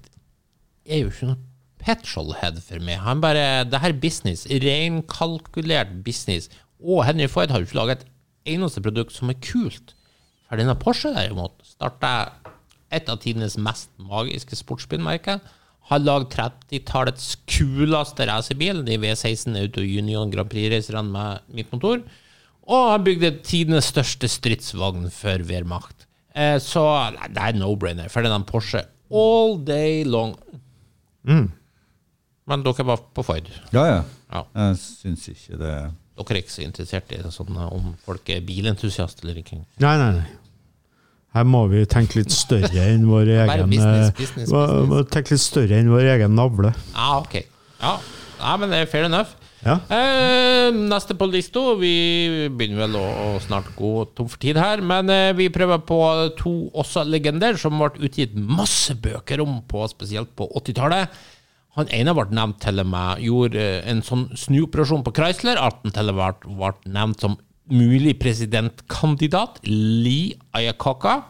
er jo ikke noe petrolhead for meg. Han bare, det her er business, renkalkulert business. Og Henry Ford har jo ikke laget et eneste produkt som er kult. Ferdinand Porsche derimot starta et av tidenes mest magiske sportsbilmerker. Har lagd 30-tallets kuleste racerbil, de V16 Auto Union Grand Prix-racerne med midtmotor. Og han bygde tidenes største stridsvogn for Wehrmacht. Eh, så nei, det er no-brainer. Ferdinand Porsche all day long. Men dere var på Ford. ja, ja. Ja. Jeg syns ikke det Dere er ikke så interessert i sånn om folk er bilentusiast eller ikke. Nei, nei, nei. Her må vi tenke litt større enn vår egen business, eh, business, må- business. må Tenke litt større enn vår egen navle. Ja, ok. Ja, ja men det er fair enough. Ja. Eh, neste på lista Vi begynner vel å, å snart gå tom for tid her, men eh, vi prøver på to også legender som ble utgitt masse bøker om, på, spesielt på 80-tallet. Han ene ble nevnt til og med gjorde eh, en sånn snuoperasjon på Chrysler, at han til og med ble, nevnt som mulig presidentkandidat, Lee Ayakaka.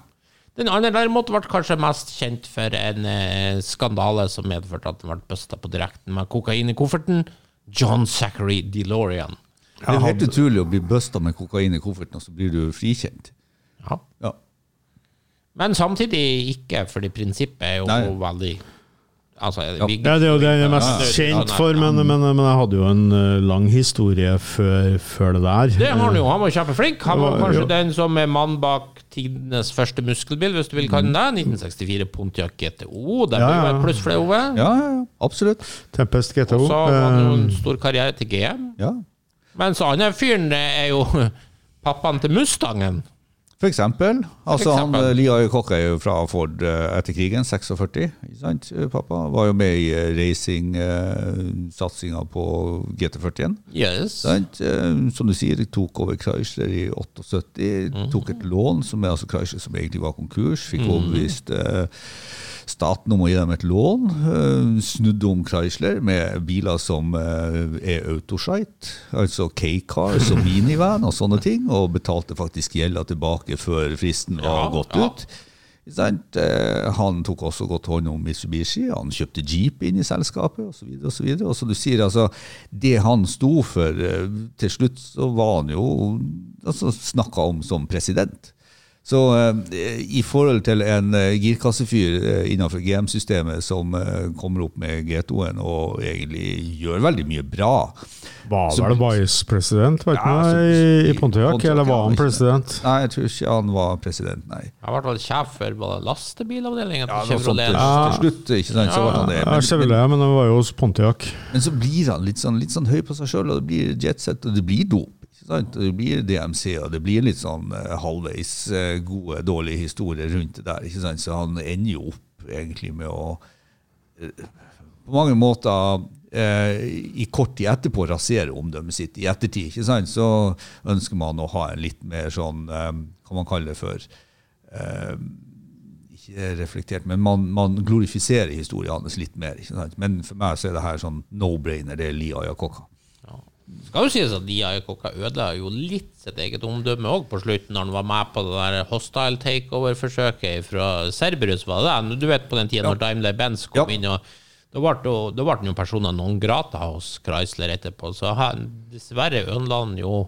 Den andre derimot ble kanskje mest kjent for en eh, skandale som medførte at han ble busta på direkten med kokain i kofferten. John Zachary DeLorean. Det er helt utrolig å bli busta med kokain i kofferten, og så blir du frikjent. Ja. Ja. Men samtidig ikke, fordi prinsippet er jo Nei. veldig Altså, Ja. vi- Ja, det er jo det jeg er mest kjent for, men, men, men jeg hadde jo en eh, lang historie før, før det der. Det har han jo. Han var kjempeflink. Han var kanskje ja. den som er mann bak tidenes første muskelbil, hvis du vil kalle den det. 1964 Pontiac GTO. Det Ja, blir ja. et pluss for det, Ove. Ja, ja, ja, absolutt. Tempest GTO. Og så hadde han jo en eh, stor karriere til GM. Ja. Mens han fyren er jo pappaen til Mustangen. For eksempel. Altså, eksempel. Han, eh, Lia Kokk er jo fra Ford eh, etter krigen, 46. Sant? Eh, Pappa var jo med i racing-satsinga på GT41. Yes. Sant? Som du sier, tok over Chrysler i 78. Tok et lån, som er altså Chrysler som egentlig var konkurs. Fikk overbevist eh, staten om å gi dem et lån. eh, Snudde om Chrysler med biler som eh, er autoshite, altså K-cars og minivan og sånne ting, og betalte faktisk gjelda tilbake før fristen var gått ut. Eh, Han tok også godt hånd om Mitsubishi, han kjøpte Jeep inn i selskapet osv. Og, så videre. og så du sier, altså, det han sto for, til slutt så var han jo altså, snakka om som president. Så eh, i forhold til en eh, girkassefyr eh, innenfor GM-systemet som kommer opp med G2-en og egentlig gjør veldig mye bra Var så- vel vice-president, Ja, i, i i Pontiac, eller var han president? Nei, jeg tror ikke han var president, nei. Han ble vel sjef for lastebilavdelingen Ja, til Chevrolet. Ja, til slutt, ikke sant, så var han det. Ja, Men- Chevrolet, men han var jo hos Pontiac. Men så blir han litt sånn, litt sånn høy på seg sjøl, og det blir jetset, og det blir dop. Sant? Det blir DMC, og det blir litt sånn eh, halvveis eh, gode, dårlige historier rundt det der. Ikke sant? Så han ender jo opp egentlig med å eh, på mange måter i kort tid etterpå rasere omdømmet sitt. I ettertid ikke sant? så ønsker man å ha en litt mer sånn, hva man kaller det for ikke reflektert, men man, man glorifiserer historien hans litt mer. Ikke sant? Men for meg så er det her sånn no-brainer. Det er Lia Iacocca. Skal jo sies at Dia Ekoka ødela jo litt sitt eget omdømme òg på slutten, når han var med på det der hostile takeover-forsøket fra Serberus, var det det? Du vet på den tida når Daimler Benz kom Ja. inn, og da ble han jo personer non grata hos Chrysler etterpå, så han, dessverre ødela han jo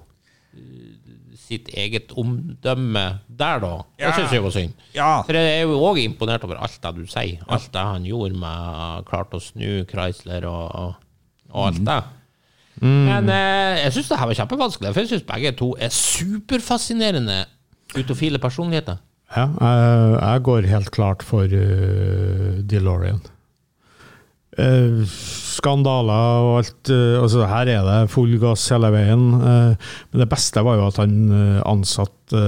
eh, sitt eget omdømme der, da. Det syns jeg var synd. Ja. For jeg er jo òg imponert over alt det du sier. Alt det han gjorde med klarte å snu Chrysler og, og alt det. Men eh, jeg syns det her var kjempevanskelig, for jeg syns begge to er superfascinerende utofile personligheter. Ja, jeg, jeg går helt klart for uh, DeLorean. Uh, skandaler og alt uh, altså Her er det full gass hele veien. Uh, men det beste var jo at han ansatte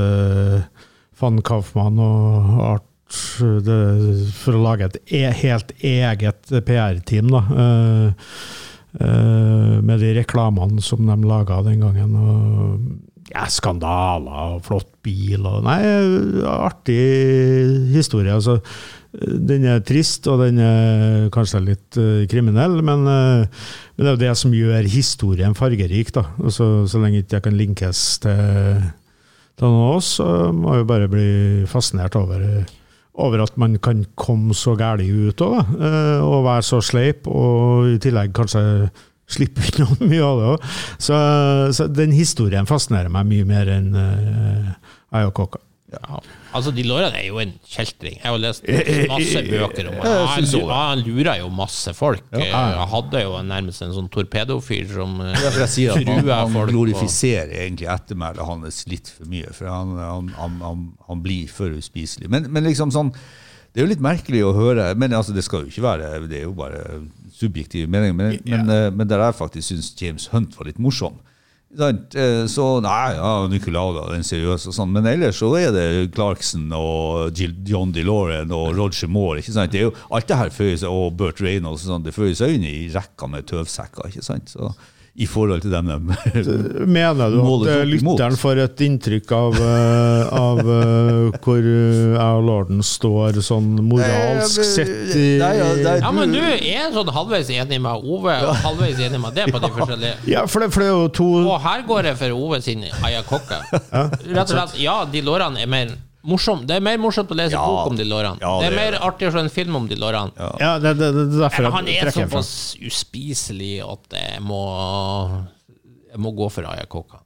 van Kaufmann og Art det, for å lage et e helt eget PR-team. da. Eh, med de reklamene som de laga den gangen. Og ja, skandaler og flott bil og Nei, artig historie. Altså, den er trist, og den er kanskje litt uh, kriminell, men, uh, men det er jo det som gjør historien fargerik. da. Altså, så lenge ikke jeg kan linkes til, til noen av oss, så må jeg jo bare bli fascinert over over at man kan komme så gærlig ut òg, og være så sleip, og i tillegg kanskje slippe unna mye av det òg. Så, så den historien fascinerer meg mye mer enn uh, Ayakokka. Ja. Altså, De Loran er jo en kjeltring. Jeg har lest masse bøker om Jeg han. Han, lurer jo masse folk. Han hadde jo nærmest en sånn torpedofyr som eh, truer folk. Han glorifiserer egentlig ettermælet hans litt for mye. For han, han, han, han, han blir for uspiselig. Men, men liksom sånn Det er jo litt merkelig å høre Men altså, det skal jo ikke være Det er jo bare subjektive meninger. Men, men, eh, men der jeg faktisk syns James Hunt var litt morsom. Eh, Så nei, ja, Nicolada, den seriøse og sånn. Men ellers så er det Clarkson og John DeLorean og Roger Moore. ikke sant? Det er jo, alt det her føyer seg, og Burt Reynolds og sånn, det føyer seg inn i rekka med tøvsekker. ikke sant? Så i forhold til dem. De Mener du at Målet eh, lytteren får et inntrykk av, eh, av eh, hvor jeg og lorden står sånn moralsk sett i Nei, ja, nei, Ja, men du er sånn halvveis enig med Ove, og halvveis enig med det på de forskjellige Ja, for det, for det er jo to Og her går jeg for Ove sin Ayakokke. Rett og slett, ja, de lårene er mer morsom. Det er mer morsomt å lese Ja. bok om de lårene. Ja, det er det er mer artig å se en film om de lårene. Ja, det, det, det er derfor Men han er såpass uspiselig at jeg må Jeg må gå for Ayakoka.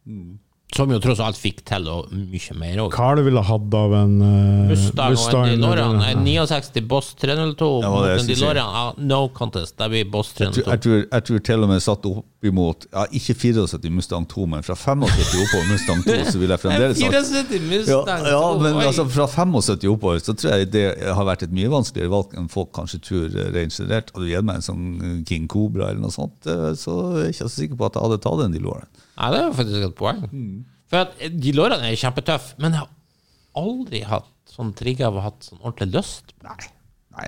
Som jo tross alt fikk til og mye mer òg. Hva du ville hatt av en uh, Mustang og en DeLorean. En 69 Boss 302 Ja, mot en. DeLorean. Ja, no contest. Det blir Boss Jeg tror, 302. jeg, tror, jeg tror til og med satt opp imot ja, Ikke 74 Mustang 2, men fra 75 oppover Mustang 2, så vil jeg fremdeles sagt 74 ja, ja, men altså fra 75 oppover så tror jeg det har vært et mye vanskeligere valg enn folk kanskje tror eh, rent generelt. Hadde du gitt meg en sånn eh, King Cobra eller noe sånt, eh, så er jeg ikke så sikker på at jeg hadde tatt en DeLorean. Ja, det er faktisk et poeng. Mm. For at lårene er kjempetøffe, men jeg har aldri hatt sånn trigger av å ha hatt sånn ordentlig lyst. Nei.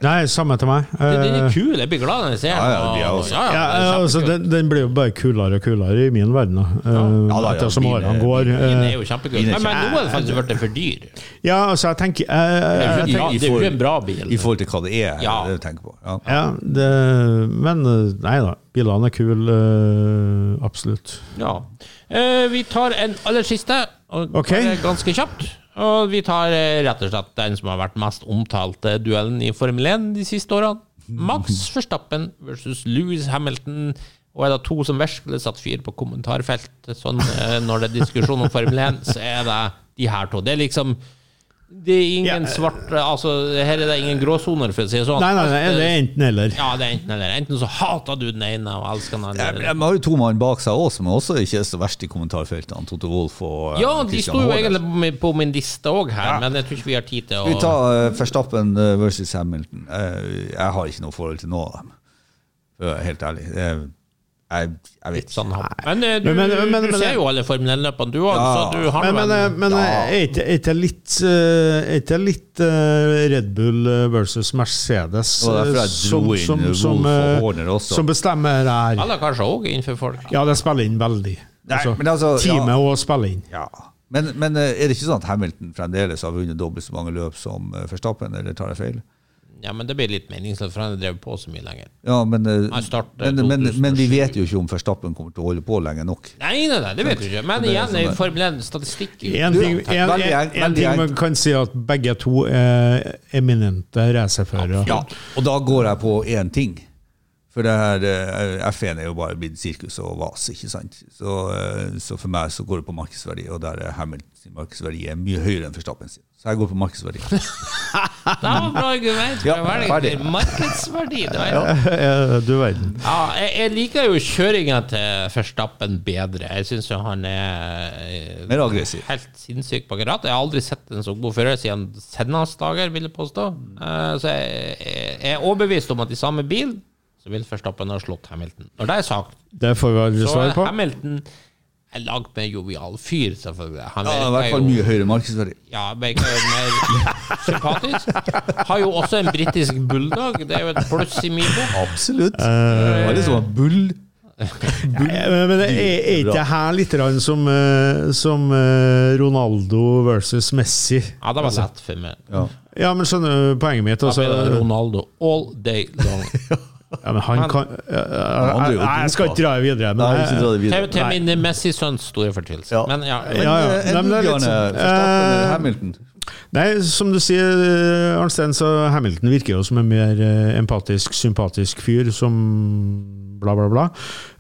Nei, samme til meg. Den den Eh, er kul, jeg blir glad når jeg ser den. er ja, ja, ja, er altså, den, den blir jo bare kulere og kulere i min verden, da. Eh, Ja da, ja, ettersom årene går. Den Eh, er jo kjempekul. Er Men, men nå er det faktisk blitt for dyr. ja, altså, jeg tenker jeg, Det er jeg, jeg, tenker det er jo en bra bil. I forhold til hva det er, Ja. det du tenker på. Ja. Ja, det, men eh, nei da. Bilene er kule, eh, absolutt. Ja. Eh, vi tar en aller siste, og okay. er ganske kjapt. Og vi tar eh, rett og slett den som har vært mest omtalte duellen i Formel 1 de siste årene. Max Verstappen versus Louis Hamilton. Og er det to som virkelig satt fyr på kommentarfeltet sånn, eh, når det er diskusjon om Formel 1, så er det de her to. Det er liksom Det er ingen Ja. svart Altså, her er det ingen gråsoner, for å si det sånn. Nei, nei, nei, det er enten eller. Ja, det er enten eller. Enten så hater du den ene og elsker den De andre. har jo to mann bak seg også, som også ikke er så verst i kommentarfeltene. Toto Wolff og eh, Ja, de Christian sto jo egentlig på min, på min liste òg her, men jeg tror ikke vi har tid til å Vi tar uh, Verstappen eh, versus Hamilton. Uh, jeg har ikke noe forhold til noen av dem. Helt ærlig. Jeg, jeg, jeg vet ikke. sånn. Men eh, du, Men- men- men- du ser jo alle Formel 1-løpene, du òg, Ja. så du har Men, men, eh, men ja. er ikke- litt, eh, er litt eh, Red Bull eh, versus Mercedes som, som, som, eh, eh, som bestemmer her? Eller kanskje òg innenfor folk. Ja, det spiller inn veldig. Nei, Altså, men altså, ja. Teamet òg spiller inn. Ja. Men, men eh, er det ikke sånn at Hamilton fremdeles har vunnet dobbelt så mange løp som forstappen, Verstappen, eller tar jeg feil? Ja, men det blir litt meningsløst, for han har drevet på så mye lenger. Ja, men, eh, men, men, men vi vet jo ikke om Verstappen kommer til å holde på lenge nok. Nei, nei, nei, det vet du ikke. Men Det er igjen, sånn Formel 1-statistikk En ting, en, en, en ting man kan si at begge to er eminente racerførere. Ja, og da går jeg på én ting. For det her eh, F1 er jo bare blitt sirkus og vas, ikke sant. Så, eh, så for meg så går det på markedsverdi, og der er Hamilton sin markedsverdi er mye høyere enn Verstappen sin. Så jeg går på markedsverdi. Det var bra argument. Ja, ferdig. Markedsverdi. Det var, ja. Du verden. Ja, jeg, jeg liker jo kjøringa til Verstappen bedre. Jeg syns jo han er eh, Mer aggressiv. helt sinnssyk på akkurat. Jeg har aldri sett en så god fører siden Sennas dager, vil jeg påstå. Så jeg, jeg er overbevist om at i samme bil så vil Verstappen ha slått Hamilton. Når det er sagt, Det får vi aldri så svar er på. Hamilton er langt med jovial fyr, selvfølgelig. Han Ja, I hvert fall mye høyere markedsverdi. ja, virker jo mer sympatisk. Har jo også en britisk bulldog. Det er jo et pluss i min bok. Absolutt. Uh, det som har bull. ja, men det er, er ikke det her litt som, eh, som eh, Ronaldo versus Messi? Ja, det var lett for meg. Ja. Ja, men skjønner du poenget mitt? Altså, Ronaldo all day long. ja, men han Han- kan jeg, Nei, jeg skal ikke dra det videre. Men Nei, dra videre. til min Messi-sønns store fortvilelse. Ja. Men ja, Ja, ja. eh, Nei, men det er litt sånn- Eh, Hamilton? Nei, som du sier, eh, Arnstein, så Hamilton virker jo som en mer empatisk, sympatisk fyr som bla, bla, bla.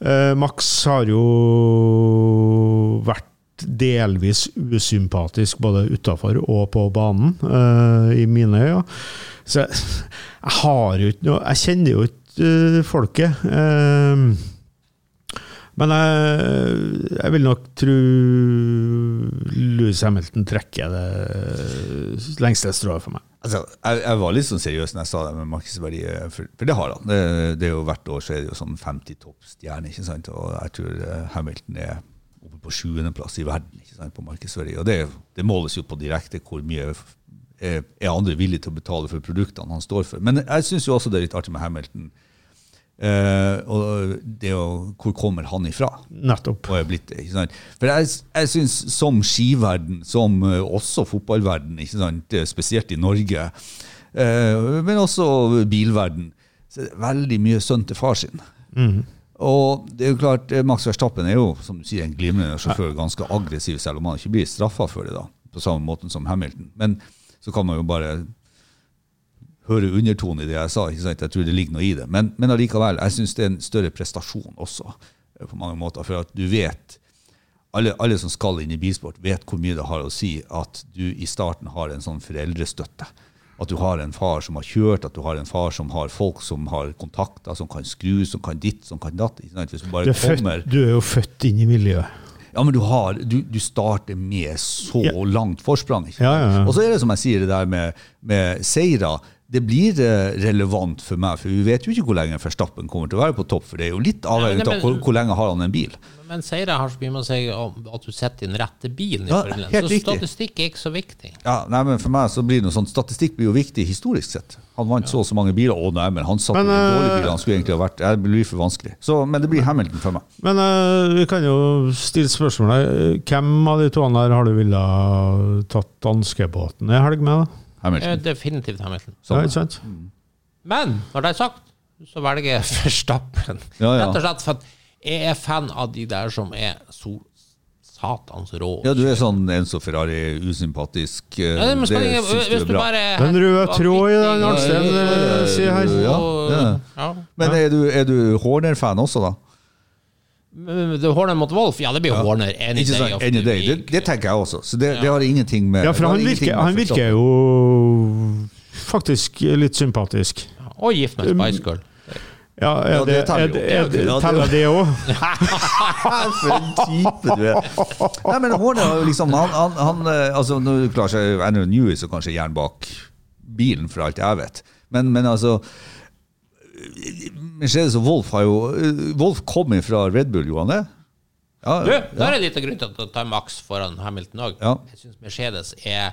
Eh, Max har jo vært delvis usympatisk både utafor og på banen, uh, i mine øyne. Så jeg, jeg har jo ikke noe Jeg kjenner jo ikke eh, folket. Uh, men jeg, jeg vil nok tro Louis Hamilton trekker det lengste strået for meg. Altså, jeg, jeg var litt sånn seriøs når jeg sa det med markedsverdi, for, for det har han. Det, det er jo Hvert år så er det jo sånn 50 toppstjerner, ikke sant? og jeg tror eh, Hamilton er oppe på sjuendeplass i verden ikke sant? på markedsverdi. og det, det måles jo på direkte hvor mye er, andre villige til å betale for produktene han står for. Men jeg syns også det er litt artig med Hamilton. Eh, og det å, Hvor kommer han ifra? Nettopp. blitt? For jeg, jeg syns som skiverden, som eh, også fotballverden, eh, spesielt i Norge, uh, men også bilverden, så er det veldig mye sønn til far sin. Og det er jo klart, Max Verstappen er jo som du sier, en glimrende sjåfør, ganske aggressiv, selv om han ikke blir straffa for det, da, på samme måte som Hamilton. Men så kan man jo bare høre undertone i det jeg sa. ikke sant? Jeg tror det ligger noe i det. Men, men allikevel, jeg syns det er en større prestasjon også, eh, på mange måter. For at du vet alle, alle som skal inn i bilsport, vet hvor mye det har å si at du i starten har en sånn foreldrestøtte. At du har en far som har kjørt, at du har en far som har folk som har kontakter, som kan skru, som kan ditt, som kan datt. du er, født, du er jo født inn i miljøet. Ja, men du, har, du, du starter med så Ja. langt forsprang. Ja, ja. Og så er det som jeg sier, det der med, med seire. Det blir eh, relevant for meg, for vi vet jo ikke hvor lenge Verstappen kommer til å være på topp. For det er jo litt avhengig av hvor, hvor lenge har han en bil. Men seire har så mye med å si at du setter i den rette bilen. i Ja, Formel 1. helt så riktig. statistikk er ikke så viktig. Ja, nei, men For meg så blir det noe sånn, statistikk blir jo viktig historisk sett. Han vant så og så mange biler. Å nei, men han satt Men, i en dårlig eh, bil. Han skulle egentlig ha vært Det blir for vanskelig. Så, men det blir Hamilton for meg. Men uh, vi kan jo stille spørsmålet. Hvem av de to her har du ville tatt danskebåten i helg med? da? Eh, Hamilton. Definitivt Hamilton. Ja, ikke sant? Men når det er sagt, så velger jeg Verstappen. Ja, ja. Rett og slett for at jeg er fan av de der som er så satans rå. Ja, du er sånn Enzo Ferrari, usympatisk. eh, Ja, det, det jeg- syns du du er bra. bare Den røde tråd i den ja, eh, sier her. ja. Men er du, er du Horner-fan også, da? Horner mot Wolf, ja, det blir jo Horner. Any day of Any day. Det, det tenker jeg også. Så det, det har ingenting med Ja, for han virker, med han virker jo faktisk litt sympatisk. Og gift med Spice Girl. Ja, er Ja, det, det teller er, jo. det- er, det- teller det òg? For en type du er. Nei, men Horner liksom Han, han, han eh, altså, Nå klarer seg Andrew Newis så kanskje gjerne bak bilen, for alt jeg vet. Men, men altså Mercedes og Wolf har jo eh, Wolf kom fra Red Bull, Johan? Ja, Du, ja. da er det litt av grunn til å ta Max foran Hamilton òg. Ja. Jeg syns Mercedes er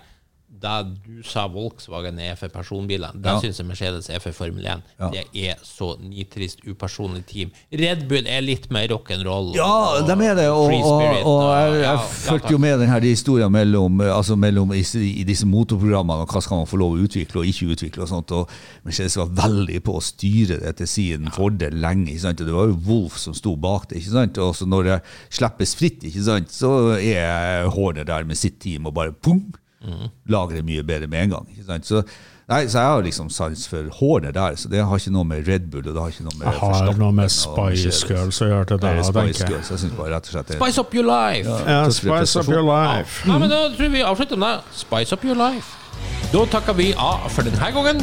det du sa Volkswagen er for personbiler, det Ja. syns jeg Mercedes er for Formel 1. Ja. Det er så nitrist upersonlig team. Red Bull er litt mer rock'n'roll. Ja, de er det. Og, og, og, og jeg, jeg ja, fulgte jo med denne historien mellom, altså mellom i, i disse motorprogrammene og hva skal man få lov å utvikle og ikke utvikle. og sånt, og Mercedes var veldig på å styre det til sin fordel lenge. ikke sant, og Det var jo Wolf som sto bak det. ikke sant, og så Når det slippes fritt, ikke sant, så er Horner der med sitt team og bare pum, lager det mye bedre med en gang. ikke sant, så Nei, så Jeg har liksom sans for håret der, så det har ikke noe med Red Bull og det har ikke noe med Jeg har noe med Spice Girls å gjøre til Det Spice tenker jeg. Jeg bare slett Spice up your life! Ja, Spice up your life. Ja, men Da tror jeg vi avslutter med det. Spice up your life. Da takker vi av for denne gangen.